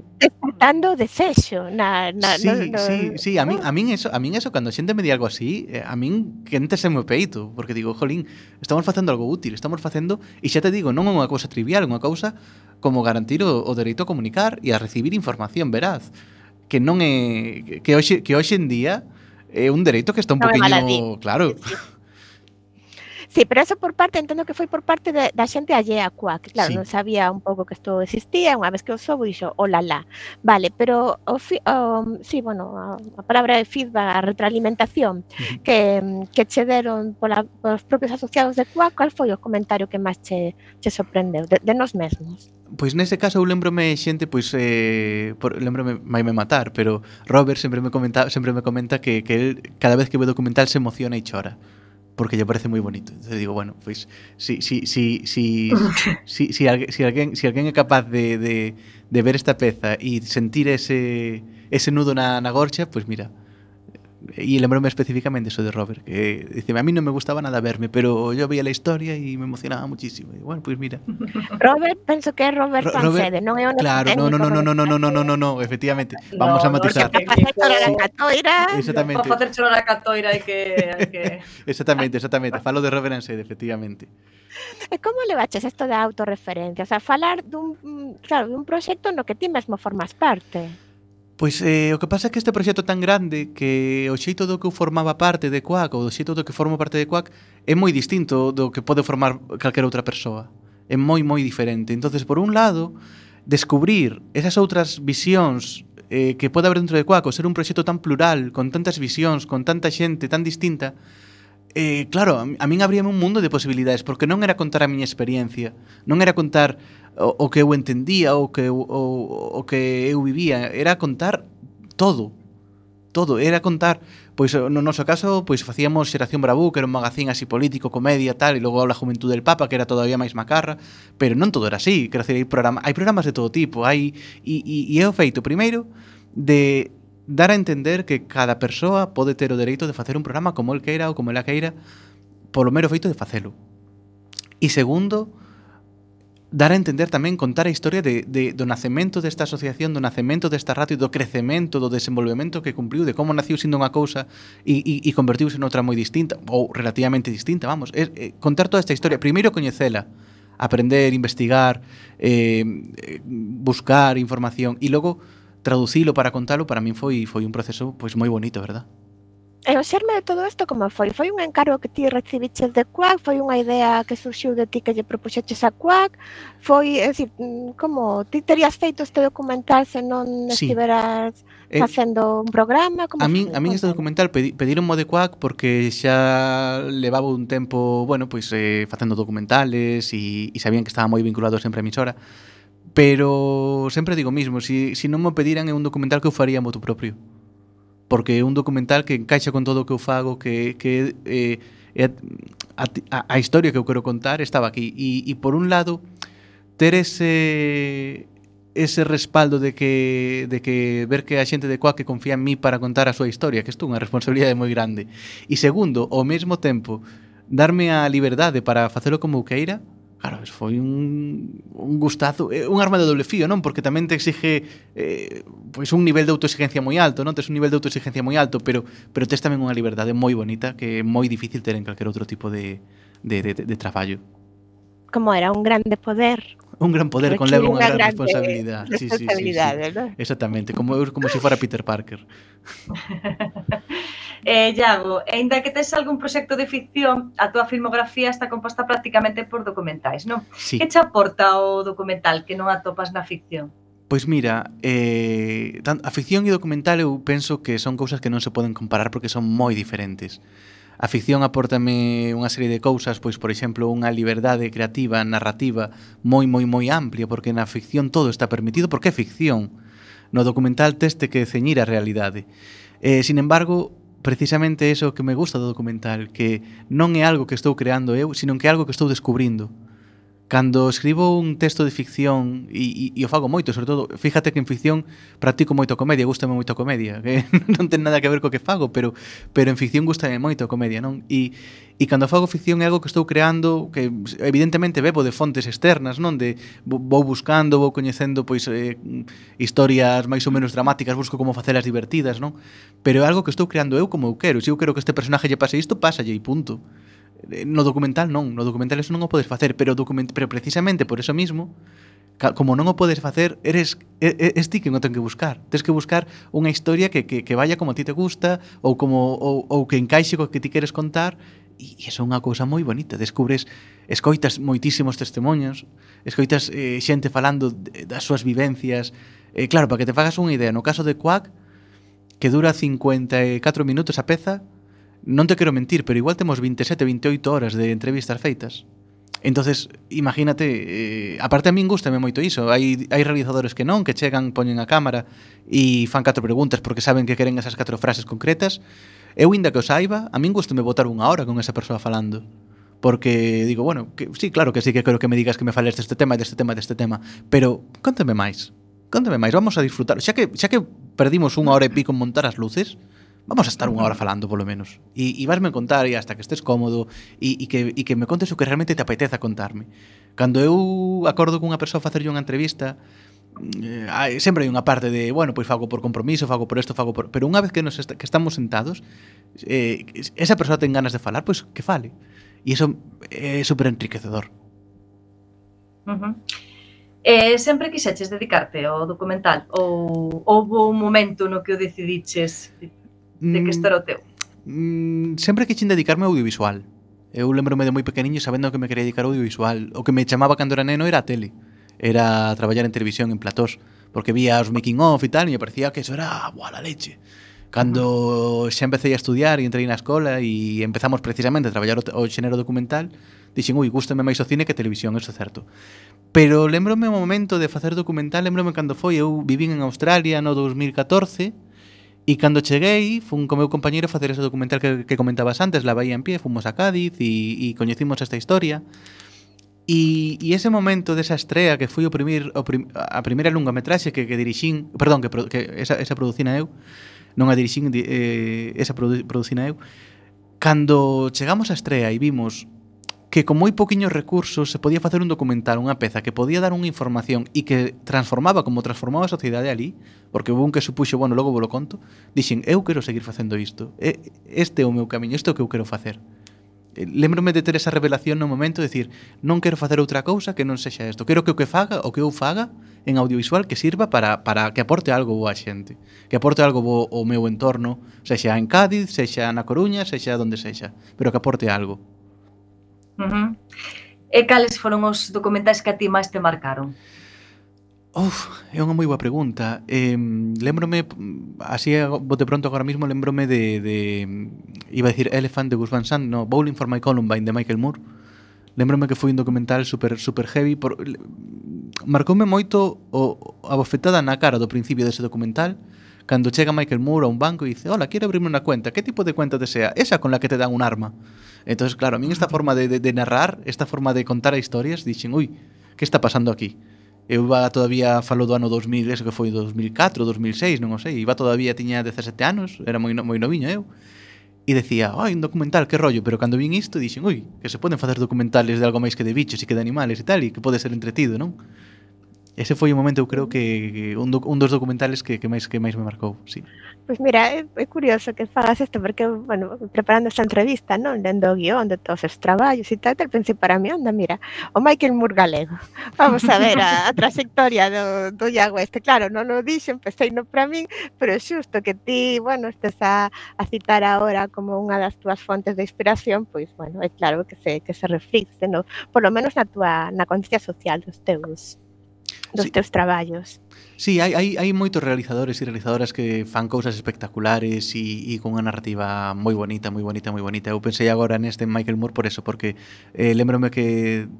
dando desexo na, na, sí, no, no, sí, sí, a min, a min eso, a min eso cando a xente me di algo así eh, a min quente se me peito porque digo, jolín, estamos facendo algo útil estamos facendo, e xa te digo, non é unha cousa trivial unha cousa como garantir o, o dereito a comunicar e a recibir información veraz que non é que hoxe, que hoxe en día é un dereito que está un no poquinho claro. Sí, sí. Sí, pero eso por parte, entendo que foi por parte de, da xente allea a Cuac. Claro, sí. non sabía un pouco que isto existía, unha vez que o soubo dixo, olala. Oh, vale, pero o, fi, o sí, bueno, a, a palabra de feedback, a retroalimentación uh -huh. que, que che deron pola, polos propios asociados de Cuac, cal foi o comentario que máis che, che sorprendeu de, de nos mesmos? Pois nese caso eu lembrome xente, pois eh, por, lembrome mai me matar, pero Robert sempre me comenta, sempre me comenta que, que el cada vez que ve documental se emociona e chora. Porque lle parece moi bonito. Entonces digo, bueno, pois si si si si si si, alguén, si alguén si é capaz de, de, de ver esta peza e sentir ese ese nudo na, na gorxa, pois mira, E lembrome específicamente eso de Robert, que dice, a mí non me gustaba nada verme, pero yo veía la historia y me emocionaba muchísimo. Y bueno, pues mira, Robert, penso que é Robert Ro- Robert- Pansede, non é o Claro, no, no, no, no, no, no, no, no, no, no, no, efectivamente. Vamos a No, no, matizar. a catoira. Exactamente, Para facer chorar a catoira hai que, hai que... exactamente, exactamente. Falo de Robert Ansede, efectivamente. E como levaches isto da autorreferencia? O sea, falar dun, mm, claro, dun proxecto no que ti mesmo formas parte. Pois eh, o que pasa é que este proxecto tan grande que o xeito do que eu formaba parte de Quack ou do xeito do que formo parte de Quack é moi distinto do que pode formar calquera outra persoa. É moi, moi diferente. entonces por un lado, descubrir esas outras visións eh, que pode haber dentro de Quack ou ser un proxecto tan plural, con tantas visións, con tanta xente tan distinta, eh, claro, a min abríame un mundo de posibilidades porque non era contar a miña experiencia, non era contar o, o que eu entendía, o que, o, o que eu vivía, era contar todo, todo, era contar pois no noso caso, pois facíamos Xeración Bravú, que era un magazín así político, comedia, tal, e logo a Juventud del Papa, que era todavía máis macarra, pero non todo era así, quero decir, hai, programa, hai programas de todo tipo, hai e, e, e é o feito primeiro de dar a entender que cada persoa pode ter o dereito de facer un programa como el queira ou como ela queira, polo mero feito de facelo. E segundo, dar a entender tamén contar a historia de, de, do nacemento desta asociación, do nacemento desta radio, do crecemento, do desenvolvemento que cumpriu, de como naciu sendo unha cousa e, e, e convertiuse noutra moi distinta, ou relativamente distinta, vamos. É, é, eh, contar toda esta historia, primeiro coñecela, aprender, investigar, eh, buscar información e logo traducilo para contalo, para min foi foi un proceso pois moi bonito, verdad? E o xerme de todo isto como foi? Foi un encargo que ti recibiches de Quack? Foi unha idea que surxiu de ti que lle propuxeches a Quack? Foi, é dicir, mm, como ti terías feito este documental se non sí. estiveras eh, facendo un programa? Como a min, a min este documental pedi, pedironmo de Quack porque xa levaba un tempo, bueno, pois eh, facendo documentales e, e sabían que estaba moi vinculado sempre a emisora. Pero sempre digo mismo, si, si non me pediran é un documental que eu faría moto propio porque é un documental que encaixa con todo o que eu fago, que, que eh, é, a, a, a historia que eu quero contar estaba aquí. E, e por un lado, ter ese ese respaldo de que de que ver que a xente de Coa que confía en mí para contar a súa historia, que isto é unha responsabilidade moi grande. E segundo, ao mesmo tempo, darme a liberdade para facelo como eu queira, Claro, foi un, un gustazo, eh, un arma de doble fío, non? Porque tamén te exige eh, pois un nivel de autoexigencia moi alto, non? Tes un nivel de autoexigencia moi alto, pero pero tes tamén unha liberdade moi bonita que é moi difícil ter en calquer outro tipo de, de, de, de, traballo. Como era un grande poder. Un gran poder con conleva unha, gran, gran responsabilidade. Sí, sí, sí, sí. ¿no? Exactamente, como como se si fora Peter Parker. Eh, Iago, ainda que tes algún proxecto de ficción, a túa filmografía está composta prácticamente por documentais, non? Sí. Que te aporta o documental que non atopas na ficción? Pois mira, eh, a ficción e o documental eu penso que son cousas que non se poden comparar porque son moi diferentes. A ficción apórtame unha serie de cousas, pois, por exemplo, unha liberdade creativa, narrativa moi, moi, moi amplia, porque na ficción todo está permitido, porque é ficción. No documental teste que ceñir a realidade. Eh, sin embargo, precisamente eso que me gusta do documental, que non é algo que estou creando eu, sino que é algo que estou descubrindo cando escribo un texto de ficción e, e, e o fago moito, sobre todo, fíjate que en ficción practico moito a comedia, gustame moito a comedia, que non ten nada que ver co que fago, pero pero en ficción gustame moito a comedia, non? E e cando fago ficción é algo que estou creando que evidentemente bebo de fontes externas, non? De vou buscando, vou coñecendo pois eh, historias máis ou menos dramáticas, busco como facelas divertidas, non? Pero é algo que estou creando eu como eu quero, se eu quero que este personaje lle pase isto, pásalle e punto. Eh, no documental non, no documental eso non o podes facer, pero document, pero precisamente por eso mismo, como non o podes facer, eres es ti que non ten que buscar. Tens que buscar unha historia que, que, que vaya como a ti te gusta ou como ou, ou que encaixe co que ti queres contar e iso é unha cousa moi bonita. Descubres, escoitas moitísimos testemunhos, escoitas eh, xente falando das súas vivencias. Eh, claro, para que te fagas unha idea, no caso de Quack, que dura 54 minutos a peza, non te quero mentir, pero igual temos 27, 28 horas de entrevistas feitas. Entonces, imagínate, eh, aparte a min gustame moito iso. Hai hai realizadores que non, que chegan, poñen a cámara e fan catro preguntas porque saben que queren esas catro frases concretas. Eu inda que o saiba, a min gustame botar unha hora con esa persoa falando porque digo, bueno, que, sí, claro que sí que quero que me digas que me fales deste tema e deste tema e deste tema, pero contame máis. Contame máis, vamos a disfrutar. Xa que xa que perdimos unha hora e pico en montar as luces, vamos a estar unha hora falando polo menos. E, e vasme contar e hasta que estés cómodo e, e, que, e que me contes o que realmente te apeteza contarme. Cando eu acordo cunha persoa facerlle unha entrevista eh, hai, sempre hai unha parte de bueno, pois fago por compromiso, fago por isto, fago por... pero unha vez que, nos est que estamos sentados eh, esa persoa ten ganas de falar pois que fale. E iso é super enriquecedor uh -huh. Eh, sempre quixeches dedicarte ao documental? Ou houve un momento no que o decidiches? de que mm, isto era o teu? Mm, sempre que dedicarme ao audiovisual. Eu lembrome de moi pequeniño sabendo que me quería dedicar ao audiovisual. O que me chamaba cando era neno era a tele. Era traballar en televisión en platós, porque vía os making of e tal, e me parecía que eso era boa la leche. Cando xa empecé a estudiar e entrei na escola e empezamos precisamente a traballar o, o xenero documental, dixen, ui, gústame máis o cine que televisión, eso é certo. Pero lembrome o momento de facer documental, lembrome cando foi, eu vivín en Australia no 2014, E cando cheguei, fun co meu compañeiro facer ese documental que, que comentabas antes, La Bahía en Pie, fomos a Cádiz e, e coñecimos esta historia. E, e ese momento desa estrea que foi o primir, o prim, a primeira lungametraxe que, que dirixín, perdón, que, que esa, esa producina eu, non a dirixín, eh, esa produ, producina eu, cando chegamos á estrea e vimos que con moi poquiños recursos se podía facer un documental, unha peza que podía dar unha información e que transformaba como transformaba a sociedade ali, porque houve un que supuxo, bueno, logo volo conto, dixen, eu quero seguir facendo isto, este é o meu camiño, isto é o que eu quero facer. Eh, lembrome de ter esa revelación no momento de decir, non quero facer outra cousa que non sexa isto, quero que o que faga, o que eu faga en audiovisual que sirva para, para que aporte algo boa xente, que aporte algo bo ao meu entorno, sexa en Cádiz, sexa na Coruña, sexa donde sexa, pero que aporte algo Uh -huh. E cales foron os documentais que a ti máis te marcaron? Uf, é unha moi boa pregunta. Eh, lembrome, así bote pronto agora mismo, lembrome de, de iba a decir Elephant de Gus Van Sant, no, Bowling for my Columbine de Michael Moore. Lembrome que foi un documental super, super heavy. Por, marcoume moito o, a bofetada na cara do principio dese documental, Cando chega Michael Moore a un banco e dice, hola, quero abrirme unha cuenta, que tipo de cuenta desea? Esa con la que te dan un arma. Entonces, claro, a mí esta forma de, de, de narrar, esta forma de contar historias, dixen, ui, que está pasando aquí? Eu iba todavía falo do ano 2000, eso que foi 2004, 2006, non o sei, iba todavía tiña 17 anos, era moi moi noviño eu. E decía, ai, un documental, que rollo, pero cando vin isto dixen, ui, que se poden facer documentales de algo máis que de bichos e que de animales e tal, e que pode ser entretido, non? Ese foi o momento, eu creo que un, do, un dos documentales que, que máis que máis me marcou, sí. Pois pues mira, é, é curioso que fagas isto porque, bueno, preparando esta entrevista, non, lendo o guión de todos os traballos e tal, tal pensei para mí, anda, mira, o Michael Moore galego. Vamos a ver a, a trayectoria do, do Iago este. Claro, non o dixen, pois pensei no para min, pero é xusto que ti, bueno, estes a, a citar agora como unha das túas fontes de inspiración, pois, bueno, é claro que se, que se reflicte, no, por lo menos na tua na conciencia social dos teus dos sí. teus traballos. Sí, hai, hai, hai moitos realizadores e realizadoras que fan cousas espectaculares e, e con unha narrativa moi bonita, moi bonita, moi bonita. Eu pensei agora neste Michael Moore por eso, porque eh, lembrome que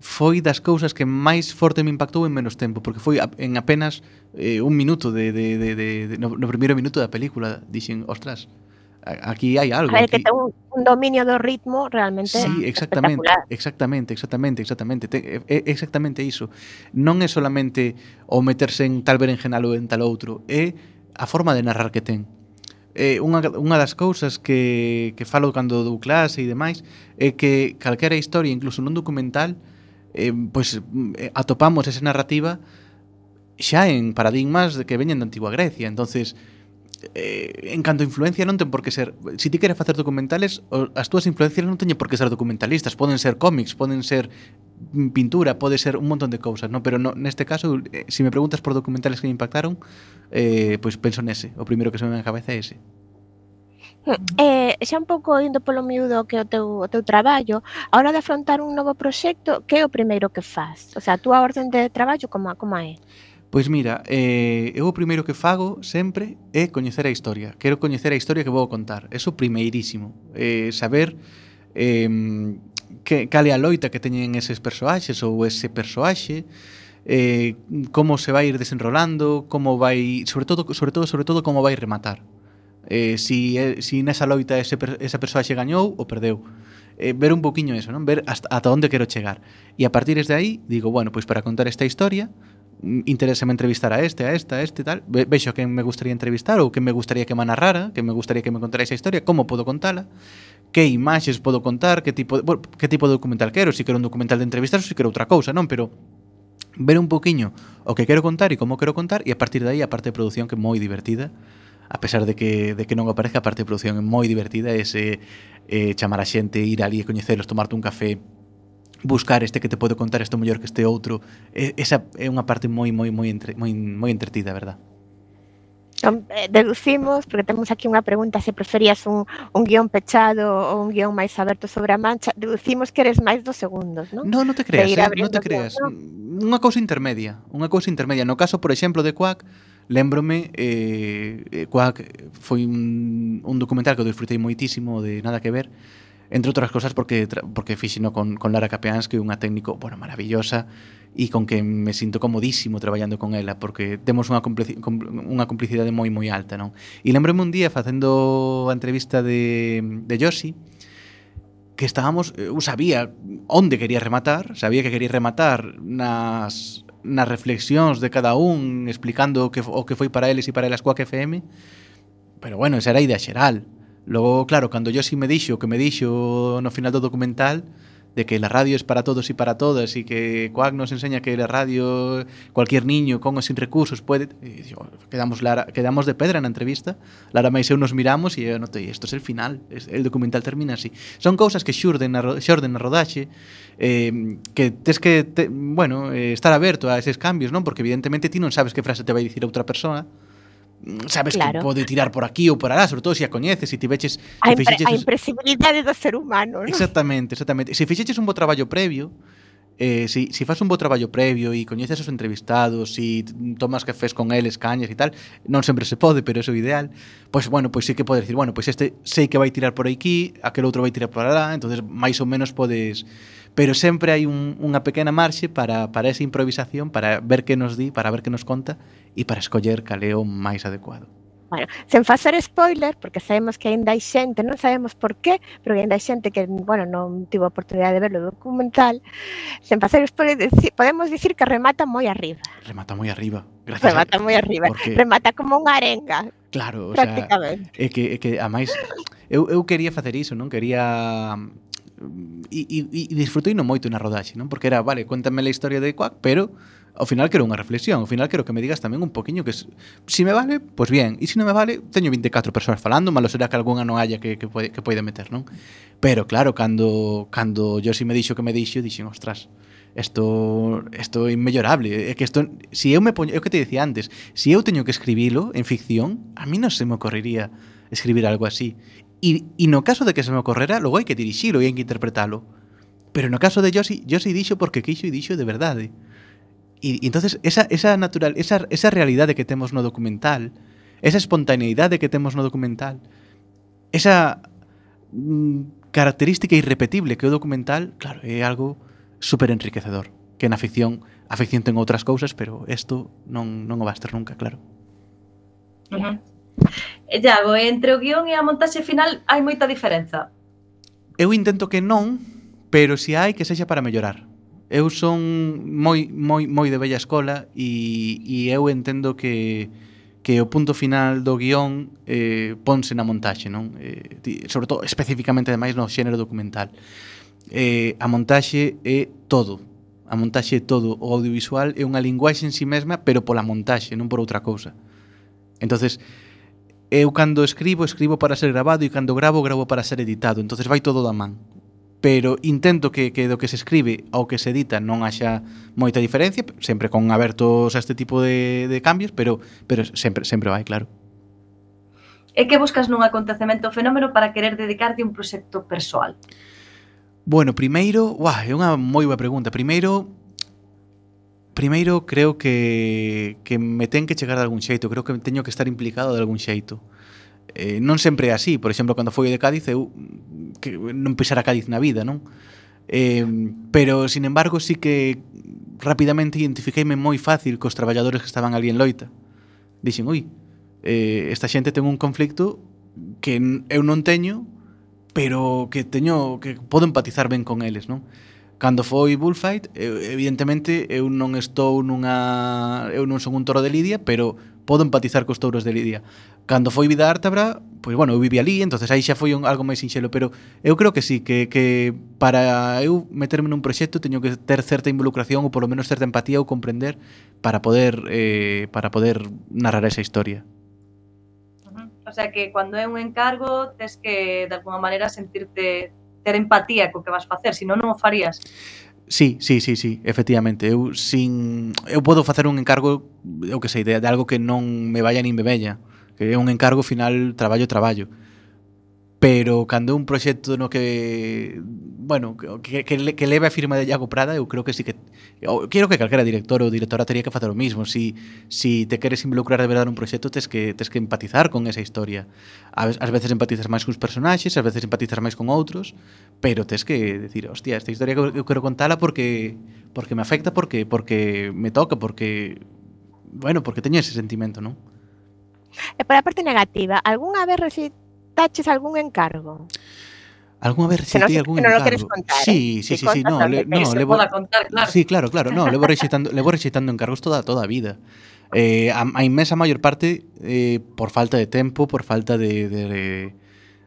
foi das cousas que máis forte me impactou en menos tempo, porque foi en apenas eh, un minuto de, de, de, de, de no, no primeiro minuto da película, dixen, ostras, Aquí hay algo. A ver, aquí... que tengo un dominio do ritmo realmente Sí, exactamente, exactamente, exactamente, exactamente, te, é exactamente iso. Non é solamente o meterse en tal berenjenal ou en tal outro, é a forma de narrar que ten. É unha, unha das cousas que, que falo cando dou clase e demais é que calquera historia, incluso nun documental, eh, pois eh, atopamos esa narrativa xa en paradigmas de que veñen da antigua Grecia. Entonces, eh, en canto a influencia non ten por que ser se si ti queres facer documentales as túas influencias non teñen por que ser documentalistas poden ser cómics, poden ser pintura, pode ser un montón de cousas non? pero no, neste caso, eh, se si me preguntas por documentales que me impactaron eh, pois penso nese, o primeiro que se me ven a cabeza é ese Eh, xa un pouco indo polo miúdo que o teu, o teu traballo, a hora de afrontar un novo proxecto, que é o primeiro que faz? O sea, a túa orden de traballo como, como é? Pois mira, eh, eu o primeiro que fago sempre é coñecer a historia. Quero coñecer a historia que vou contar. Eso primeirísimo. Eh, saber eh, que, cal é a loita que teñen eses persoaxes ou ese persoaxe, eh, como se vai ir desenrolando, como vai, sobre todo, sobre todo, sobre todo como vai rematar. Eh, si, eh, si nesa loita ese, esa persoaxe gañou ou perdeu eh, ver un poquinho eso, non? Ver hasta, ata onde quero chegar. E a partir de aí, digo, bueno, pois para contar esta historia, interésame entrevistar a este, a esta, a este tal, vexo que me gustaría entrevistar ou que me gustaría que me narrara, que me gustaría que me contara esa historia, como podo contala, que imaxes podo contar, que tipo de, bueno, que tipo de documental quero, se si quero un documental de entrevistas ou se si quero outra cousa, non, pero ver un poquinho o que quero contar e como quero contar e a partir de aí a parte de produción que é moi divertida a pesar de que, de que non aparezca a parte de produción é moi divertida ese eh, chamar a xente, ir ali e coñecelos, tomarte un café buscar este que te podo contar isto mellor que este outro. E, esa é unha parte moi moi moi entre, moi moi entretida, verdad? Eh, deducimos, porque temos aquí unha pregunta se preferías un, un guión pechado ou un guión máis aberto sobre a mancha Deducimos que eres máis dos segundos, non? Non, non te creas, eh, non te creas Unha cousa intermedia, unha cousa intermedia No caso, por exemplo, de Quack Lembrome, eh, eh, Quack foi un, un documental que disfrutei moitísimo de Nada que ver entre outras cosas porque porque fixino con, con Lara Capeans que é unha técnico, bueno, maravillosa e con que me sinto comodísimo traballando con ela porque temos unha complici unha complicidade moi moi alta, non? E lembrome un día facendo a entrevista de de Yoshi que estábamos, eu sabía onde quería rematar, sabía que quería rematar nas nas reflexións de cada un explicando o que o que foi para eles e para elas coa FM, pero bueno, esa era a idea xeral Logo, claro, cando yo si me dixo que me dixo no final do documental de que la radio es para todos e para todas e que Coac nos enseña que la radio cualquier niño con ou sin recursos pode digo, quedamos Lara, quedamos de pedra na entrevista. Lara Maiseu nos miramos e eu notei isto é es el final es, el documental termina así son cousas que xurden na, xurden na rodaxe eh, que tes que te, bueno, eh, estar aberto a eses cambios non? Porque evidentemente ti non sabes que frase te vai dicir outra persoa sabes claro. que pode tirar por aquí ou por alá, sobre todo se a coñeces, se tiveches a, impre, fixeches... a impresibilidade do ser humano, ¿no? Exactamente, exactamente. Se fixeches un bo traballo previo, eh, si, si fas un bo traballo previo e coñeces os entrevistados, si tomas cafés con eles, cañas e tal, non sempre se pode, pero é o ideal, pois, bueno, pois sí que podes decir, bueno, pois este sei que vai tirar por aquí, aquel outro vai tirar por alá, entonces máis ou menos podes... Pero sempre hai un, unha pequena marxe para, para esa improvisación, para ver que nos di, para ver que nos conta, e para escoller cal é o máis adecuado. Bueno, sen facer spoiler, porque sabemos que aínda hai xente, non sabemos por qué, pero aínda hai xente que, bueno, non tivo a oportunidade de ver o documental, sen facer spoiler, podemos dicir que remata moi arriba. Remata moi arriba. Gracias remata a... moi arriba. Porque... Remata como unha arenga. Claro, o sea, é que, é que a máis eu, eu quería facer iso, non? Quería e, e, e disfrutei non moito na rodaxe, non? Porque era, vale, cuéntame a historia de Quack, pero ao final quero unha reflexión, ao final quero que me digas tamén un poquinho que se si me vale, pois pues bien, e se si non me vale, teño 24 persoas falando, malo será que algunha non haya que que pode, que poida meter, non? Pero claro, cando cando yo si me dixo que me dixo, dixen, ostras, esto esto é inmellorable, é que esto si eu me poño, é o que te dicía antes, si eu teño que escribilo en ficción, a mí non se me ocorrería escribir algo así. E, e no caso de que se me ocorrera, logo hai que dirixilo e hai que interpretalo. Pero no caso de Josi, Josi dixo porque quixo e dixo de verdade. E, ¿eh? e entonces esa, esa natural, esa, esa realidade que temos no documental, esa espontaneidade que temos no documental, esa mm, característica irrepetible que o documental, claro, é algo super enriquecedor, que na ficción, a ficción ten outras cousas, pero isto non non o vas ter nunca, claro. Uh -huh. E Iago, entre o guión e a montaxe final hai moita diferenza. Eu intento que non, pero se si hai que sexa para mellorar. Eu son moi moi moi de bella escola e, e eu entendo que que o punto final do guión eh, ponse na montaxe, non? Eh, sobre todo, especificamente, ademais, no xénero documental. Eh, a montaxe é todo. A montaxe é todo. O audiovisual é unha linguaxe en si sí mesma, pero pola montaxe, non por outra cousa. entonces eu cando escribo, escribo para ser grabado e cando gravo, gravo para ser editado. entonces vai todo da man. Pero intento que, que do que se escribe ao que se edita non haxa moita diferencia, sempre con abertos a este tipo de, de cambios, pero, pero sempre, sempre vai, claro. E que buscas nun acontecemento ou fenómeno para querer dedicarte a un proxecto persoal? Bueno, primeiro, uah, é unha moi boa pregunta. Primeiro, primeiro creo que, que me ten que chegar de algún xeito, creo que teño que estar implicado de algún xeito. Eh, non sempre é así, por exemplo, cando foi de Cádiz, eu que non pisara Cádiz na vida, non? Eh, pero, sin embargo, sí que rapidamente identifiqueime moi fácil cos traballadores que estaban ali en loita. Dixen, ui, eh, esta xente ten un conflicto que eu non teño, pero que teño que podo empatizar ben con eles, non? Cando foi Bullfight, eu, evidentemente eu non estou nunha eu non son un toro de lidia, pero podo empatizar cos touros de lidia. Cando foi vida ártabra, pois bueno, eu vivi ali, entonces aí xa foi un, algo máis sinxelo, pero eu creo que sí, que, que para eu meterme nun proxecto teño que ter certa involucración ou polo menos certa empatía ou comprender para poder eh, para poder narrar esa historia. O sea que cando é un encargo tes que de alguma maneira sentirte ter empatía co que vas facer, senón non o farías. Sí, sí, sí, sí, efectivamente. Eu sin eu podo facer un encargo, eu que sei, de, de algo que non me vaya nin me vella, que é un encargo final traballo traballo. Pero cando un proxecto no que bueno, que, que, que leve a firma de Iago Prada, eu creo que sí que eu quero que calquera director ou directora teria que facer o mismo, si si te queres involucrar de verdade nun proxecto, tes que tes que empatizar con esa historia. Ás veces empatizas máis cuns personaxes, ás veces empatizas máis con outros, pero tes que decir, hostia, esta historia que eu quero contala porque porque me afecta, porque porque me toca, porque bueno, porque teño ese sentimento, non? E para a parte negativa, algunha vez recitaches algún encargo? Alguna vez rexeitei algún que non lo queres contar. Sí, ¿eh? sí, sí, sí, no, le, no, levo, contar, claro. Sí, claro, claro, no, levo rexeitando, levo rexeitando encargos toda toda a vida. Eh, a, a inmensa maior parte eh, por falta de tempo, por falta de, de, de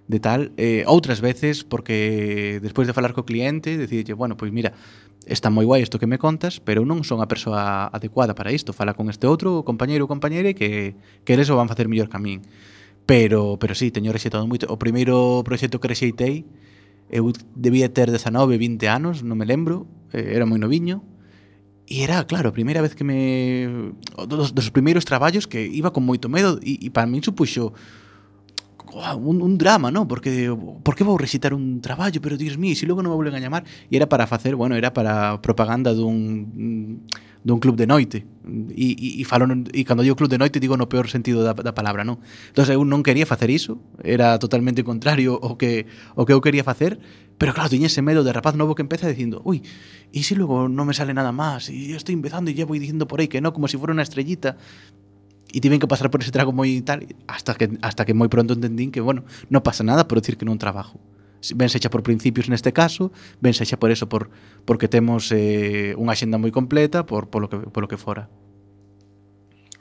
de tal, eh, outras veces porque despois de falar co cliente decidirlle, bueno, pois mira, está moi guai isto que me contas, pero non son a persoa adecuada para isto, fala con este outro compañeiro ou compañeira que, que eles o van facer mellor que a min. Pero, pero sí, teño rexeitado moito. O primeiro proxecto que rexeitei eu debía ter 19, 20 anos, non me lembro, era moi noviño, e era, claro, a primeira vez que me... Dos, dos primeiros traballos que iba con moito medo e, e para min supuxo un, un drama, non? Porque por que vou recitar un traballo, pero dios mío, se si logo non me volven a llamar, e era para facer, bueno, era para propaganda dun dun club de noite. E, e, e falo e cando digo club de noite digo no peor sentido da, da palabra non? Entón eu non quería facer iso era totalmente contrario o que o que eu quería facer pero claro tiña ese medo de rapaz novo que empeza dicindo ui e se si logo non me sale nada máis e estou empezando e llevo dicindo por aí que non como se si fora unha estrellita e tiven que pasar por ese trago moi tal hasta que hasta que moi pronto entendín que bueno, non pasa nada por decir que non trabajo ben sexa por principios neste caso, ben sexa por eso, por, porque temos eh, unha xenda moi completa, por, polo, que, polo que fora.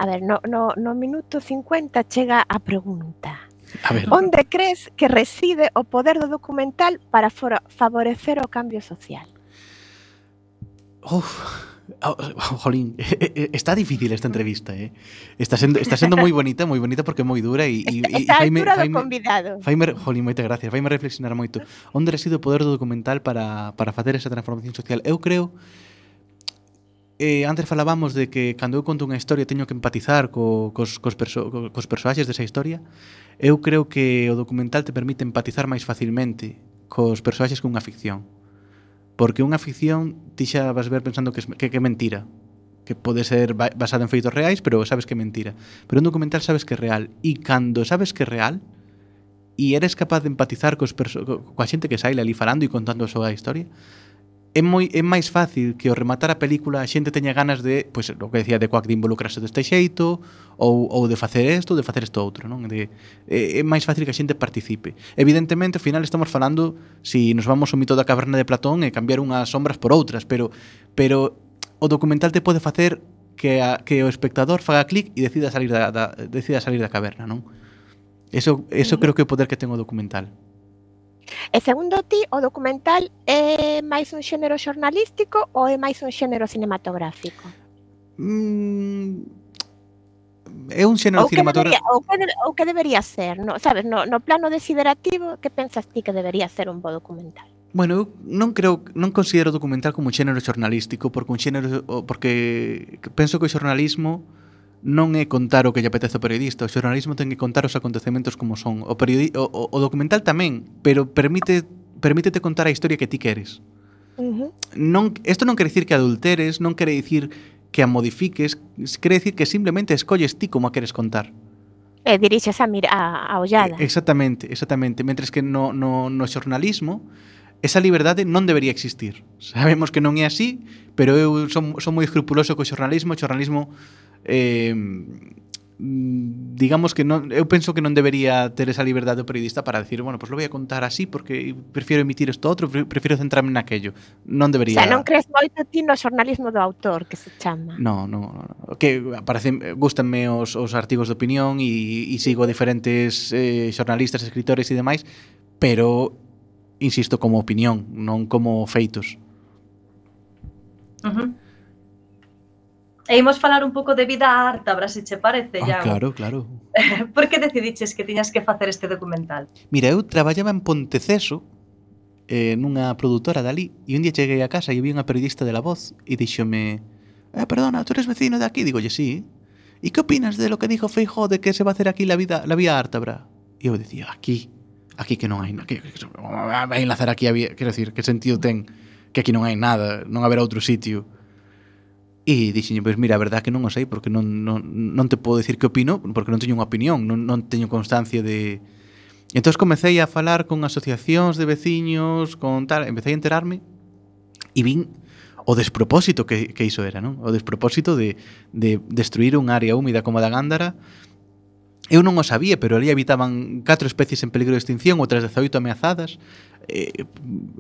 A ver, no, no, no minuto 50 chega a pregunta. A ver. Onde crees que reside o poder do documental para favorecer o cambio social? Uf, Oh, oh, jolín, está difícil esta entrevista, eh. Está sendo, está sendo moi bonita, moi bonita porque é moi dura e, e, e faime Jaime, convidado. Faime, jolín, moitas gracias. Faime reflexionar moito. Onde reside o poder do documental para, para facer esa transformación social? Eu creo eh, antes falábamos de que cando eu conto unha historia teño que empatizar co, cos, cos, perso, co, cos personaxes desa historia eu creo que o documental te permite empatizar máis facilmente cos personaxes que unha ficción Porque unha ficción ti xa vas ver pensando que que, que mentira, que pode ser basada en feitos reais, pero sabes que é mentira. Pero un documental sabes que é real e cando sabes que é real e eres capaz de empatizar cos coa xente que saíle ali falando e contando a súa historia, é moi é máis fácil que ao rematar a película a xente teña ganas de, pois, o que decía de Quack de involucrarse deste xeito ou, ou de facer isto, de facer isto outro, non? De, é, é máis fácil que a xente participe. Evidentemente, ao final estamos falando se si nos vamos ao mito da caverna de Platón e cambiar unhas sombras por outras, pero pero o documental te pode facer que, a, que o espectador faga clic e decida salir da, da decida salir da caverna, non? Eso, eso creo que é o poder que ten o documental. E segundo ti, o documental eh, é máis un xénero xornalístico ou é máis un xénero cinematográfico? Mm, é un xénero cinematográfico. Ou que, debería, ou que debería ser, no, sabes, no, no plano desiderativo, que pensas ti que debería ser un bo documental? Bueno, eu non creo, non considero documental como un xénero xornalístico, porque un xénero porque penso que o xornalismo non é contar o que lle apetece ao periodista, o xornalismo ten que contar os acontecementos como son. O, periodi o, o, o documental tamén, pero permite permítete contar a historia que ti queres. Uh -huh. Non isto non quere dicir que adulteres, non quere dicir que a modifiques, quere dicir que simplemente escolles ti como a queres contar. E dirixes a, mira, a, a ollada. Exactamente, exactamente. Mentres que no, no, no xornalismo, esa liberdade non debería existir. Sabemos que non é así, pero eu son, son moi escrupuloso co xornalismo, o xornalismo eh, digamos que non, eu penso que non debería ter esa liberdade do periodista para decir, bueno, pues lo voy a contar así porque prefiero emitir isto outro, prefiero centrarme naquello. Non debería. O sea, non crees moito ti no xornalismo do autor que se chama. No, no, no. que parece gustanme os, os artigos de opinión e, e sigo diferentes eh, xornalistas, escritores e demais, pero insisto como opinión, non como feitos. Uh -huh. E imos falar un pouco de vida ártabra, se che parece, ah, Iago. Claro, claro. Por que decidiches que tiñas que facer este documental? Mira, eu traballaba en Ponteceso, eh, nunha produtora dali, e un día cheguei a casa e vi unha periodista de La Voz e díxome, eh, perdona, tú eres vecino de aquí? Digo, lle, sí. E que opinas de lo que dijo Feijó de que se va a hacer aquí la vida la vía Ártabra? E eu dicía, aquí, aquí que non hai, aquí, que, que, vai enlazar aquí a vía, quero decir, que sentido ten que aquí non hai nada, non haberá outro sitio. E dixen, pois mira, a verdad que non o sei porque non, non, non te podo dicir que opino porque non teño unha opinión, non, non teño constancia de... Entón comecei a falar con asociacións de veciños, con tal, empecé a enterarme e vin o despropósito que, que iso era, non? O despropósito de, de destruir un área húmida como a da Gándara Eu non o sabía, pero ali habitaban catro especies en peligro de extinción, outras 18 ameazadas. Eh,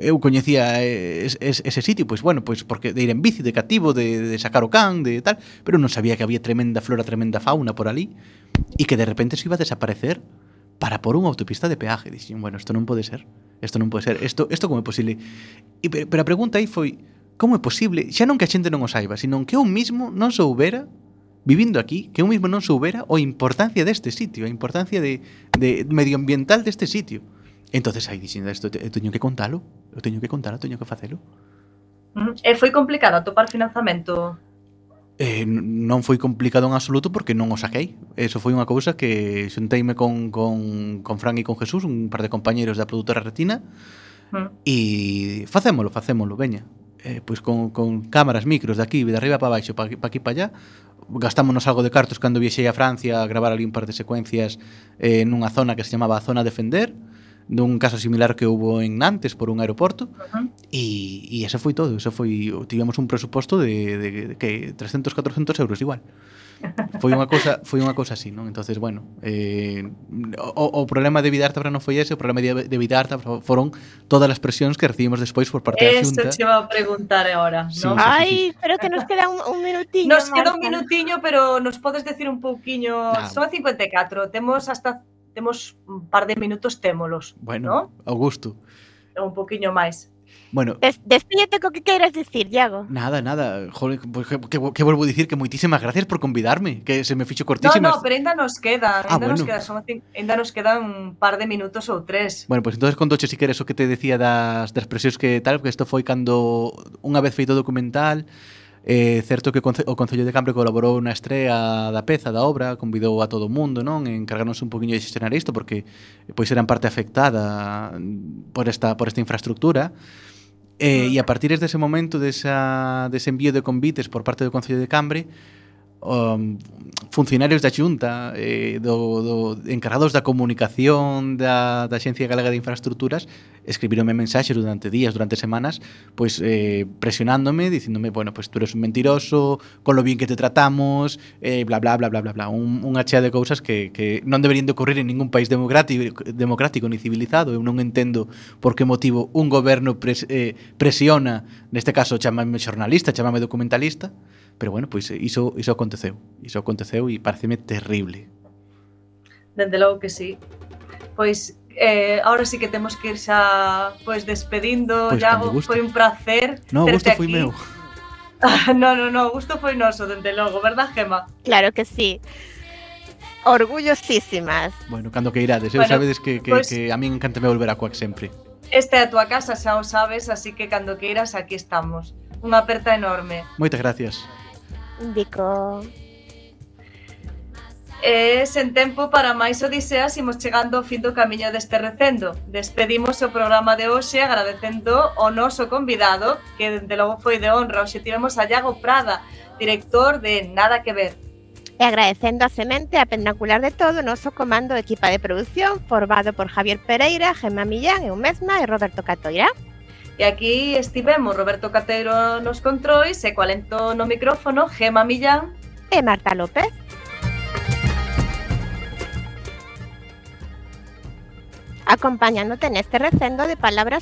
Eu coñecía es, es, ese sitio, pois bueno, pois porque de ir en bici, de cativo, de, de sacar o can, de tal, pero non sabía que había tremenda flora, tremenda fauna por ali e que de repente se iba a desaparecer para por unha autopista de peaje. Dixen, bueno, isto non pode ser, isto non pode ser, isto, isto como é posible? E, pero a pregunta aí foi, como é posible, xa non que a xente non o saiba, sino que eu mismo non soubera vivindo aquí que eu mismo non soubera a importancia deste sitio, a importancia de, de medioambiental deste sitio. Entonces aí dixen, isto, eu teño que contalo, eu teño que contalo, teño que facelo. E foi complicado atopar financiamento? Eh, non foi complicado en absoluto porque non o saquei. Eso foi unha cousa que xunteime con, con, con Fran e con Jesús, un par de compañeiros da produtora Retina, mm. e facémolo, facémolo, veña eh, pois con, con cámaras, micros de aquí, de arriba para baixo, para pa aquí para allá, gastámonos algo de cartos cando viaxei a Francia a gravar ali un par de secuencias eh, nunha zona que se chamaba a zona defender, dun caso similar que houve en Nantes por un aeroporto uh -huh. e, e ese foi todo, ese foi tivemos un presuposto de, de, de que 300, 400 euros igual. Uh Foi unha cousa, foi unha cousa así, non? Entonces, bueno, eh, o, o problema de Vidartabra non foi ese, o problema de, de Vidartabra foron todas as presións que recibimos despois por parte Eso da Xunta. Eso che iba a preguntar agora, sí, non? Sí, Ai, sí, sí. pero que nos queda un, un minutiño. Nos queda un minutiño, pero nos podes decir un pouquiño, ah. son 54, temos hasta temos un par de minutos témolos, bueno, ¿no? Augusto. Un poquinho máis. Bueno, Des, despídete co que queiras dicir, Iago. Nada, nada. Joder, que, que, que volvo a dicir que moitísimas gracias por convidarme, que se me ficho cortísimas. No, no, pero ainda nos queda, ainda ah, bueno. nos queda, son, ainda nos queda un par de minutos ou tres. Bueno, pues entonces contoche si queres o que te decía das das presións que tal, porque isto foi cando unha vez feito o documental eh, certo que o Concello de Cambre colaborou na estrea da peza, da obra, convidou a todo o mundo, non? Encargarnos un poquinho de xestionar isto porque pois eran parte afectada por esta por esta infraestructura. Eh, e a partir dese momento, desa, dese envío de convites por parte do Concello de Cambre, um, funcionarios da Xunta, eh, do, do encargados da comunicación da, da Xencia Galega de Infraestructuras, escribironme mensaxes durante días, durante semanas, pois eh, presionándome, diciéndome, bueno, pois tú eres un mentiroso, con lo bien que te tratamos, eh, bla, bla, bla, bla, bla, bla. Un, unha chea de cousas que, que non deberían de ocurrir en ningún país democrático, democrático ni civilizado. Eu non entendo por que motivo un goberno pres, eh, presiona, neste caso chamame xornalista, chamame documentalista, Pero bueno, pois iso, iso aconteceu. Iso aconteceu e pareceme terrible. Dende logo que sí. Pois eh, ahora sí que temos que ir xa pois despedindo, pois, Iago, foi un placer. No, o gusto foi aquí. meu. no, no, no, o gusto foi noso, dende logo, verdad, Gema? Claro que sí. Orgullosísimas. Bueno, cando que irades, eh, bueno, sabedes que, que, pues, que a min encantame volver a Coac sempre. Esta é a tua casa, xa o sabes, así que cando que iras aquí estamos. Unha aperta enorme. Moitas gracias. Dico... E sen tempo para máis odiseas imos chegando ao fin do camiño deste recendo. Despedimos o programa de hoxe agradecendo ao noso convidado, que dende logo foi de honra. Hoxe tivemos a Iago Prada, director de Nada que ver. E agradecendo a semente a pendacular de todo o noso comando de equipa de produción formado por Javier Pereira, Gemma Millán, eu mesma e Roberto Catoira. E aquí estivemos Roberto Cateiro nos controis e coalento no micrófono Gema Millán e Marta López. Acompañándote neste recendo de palabras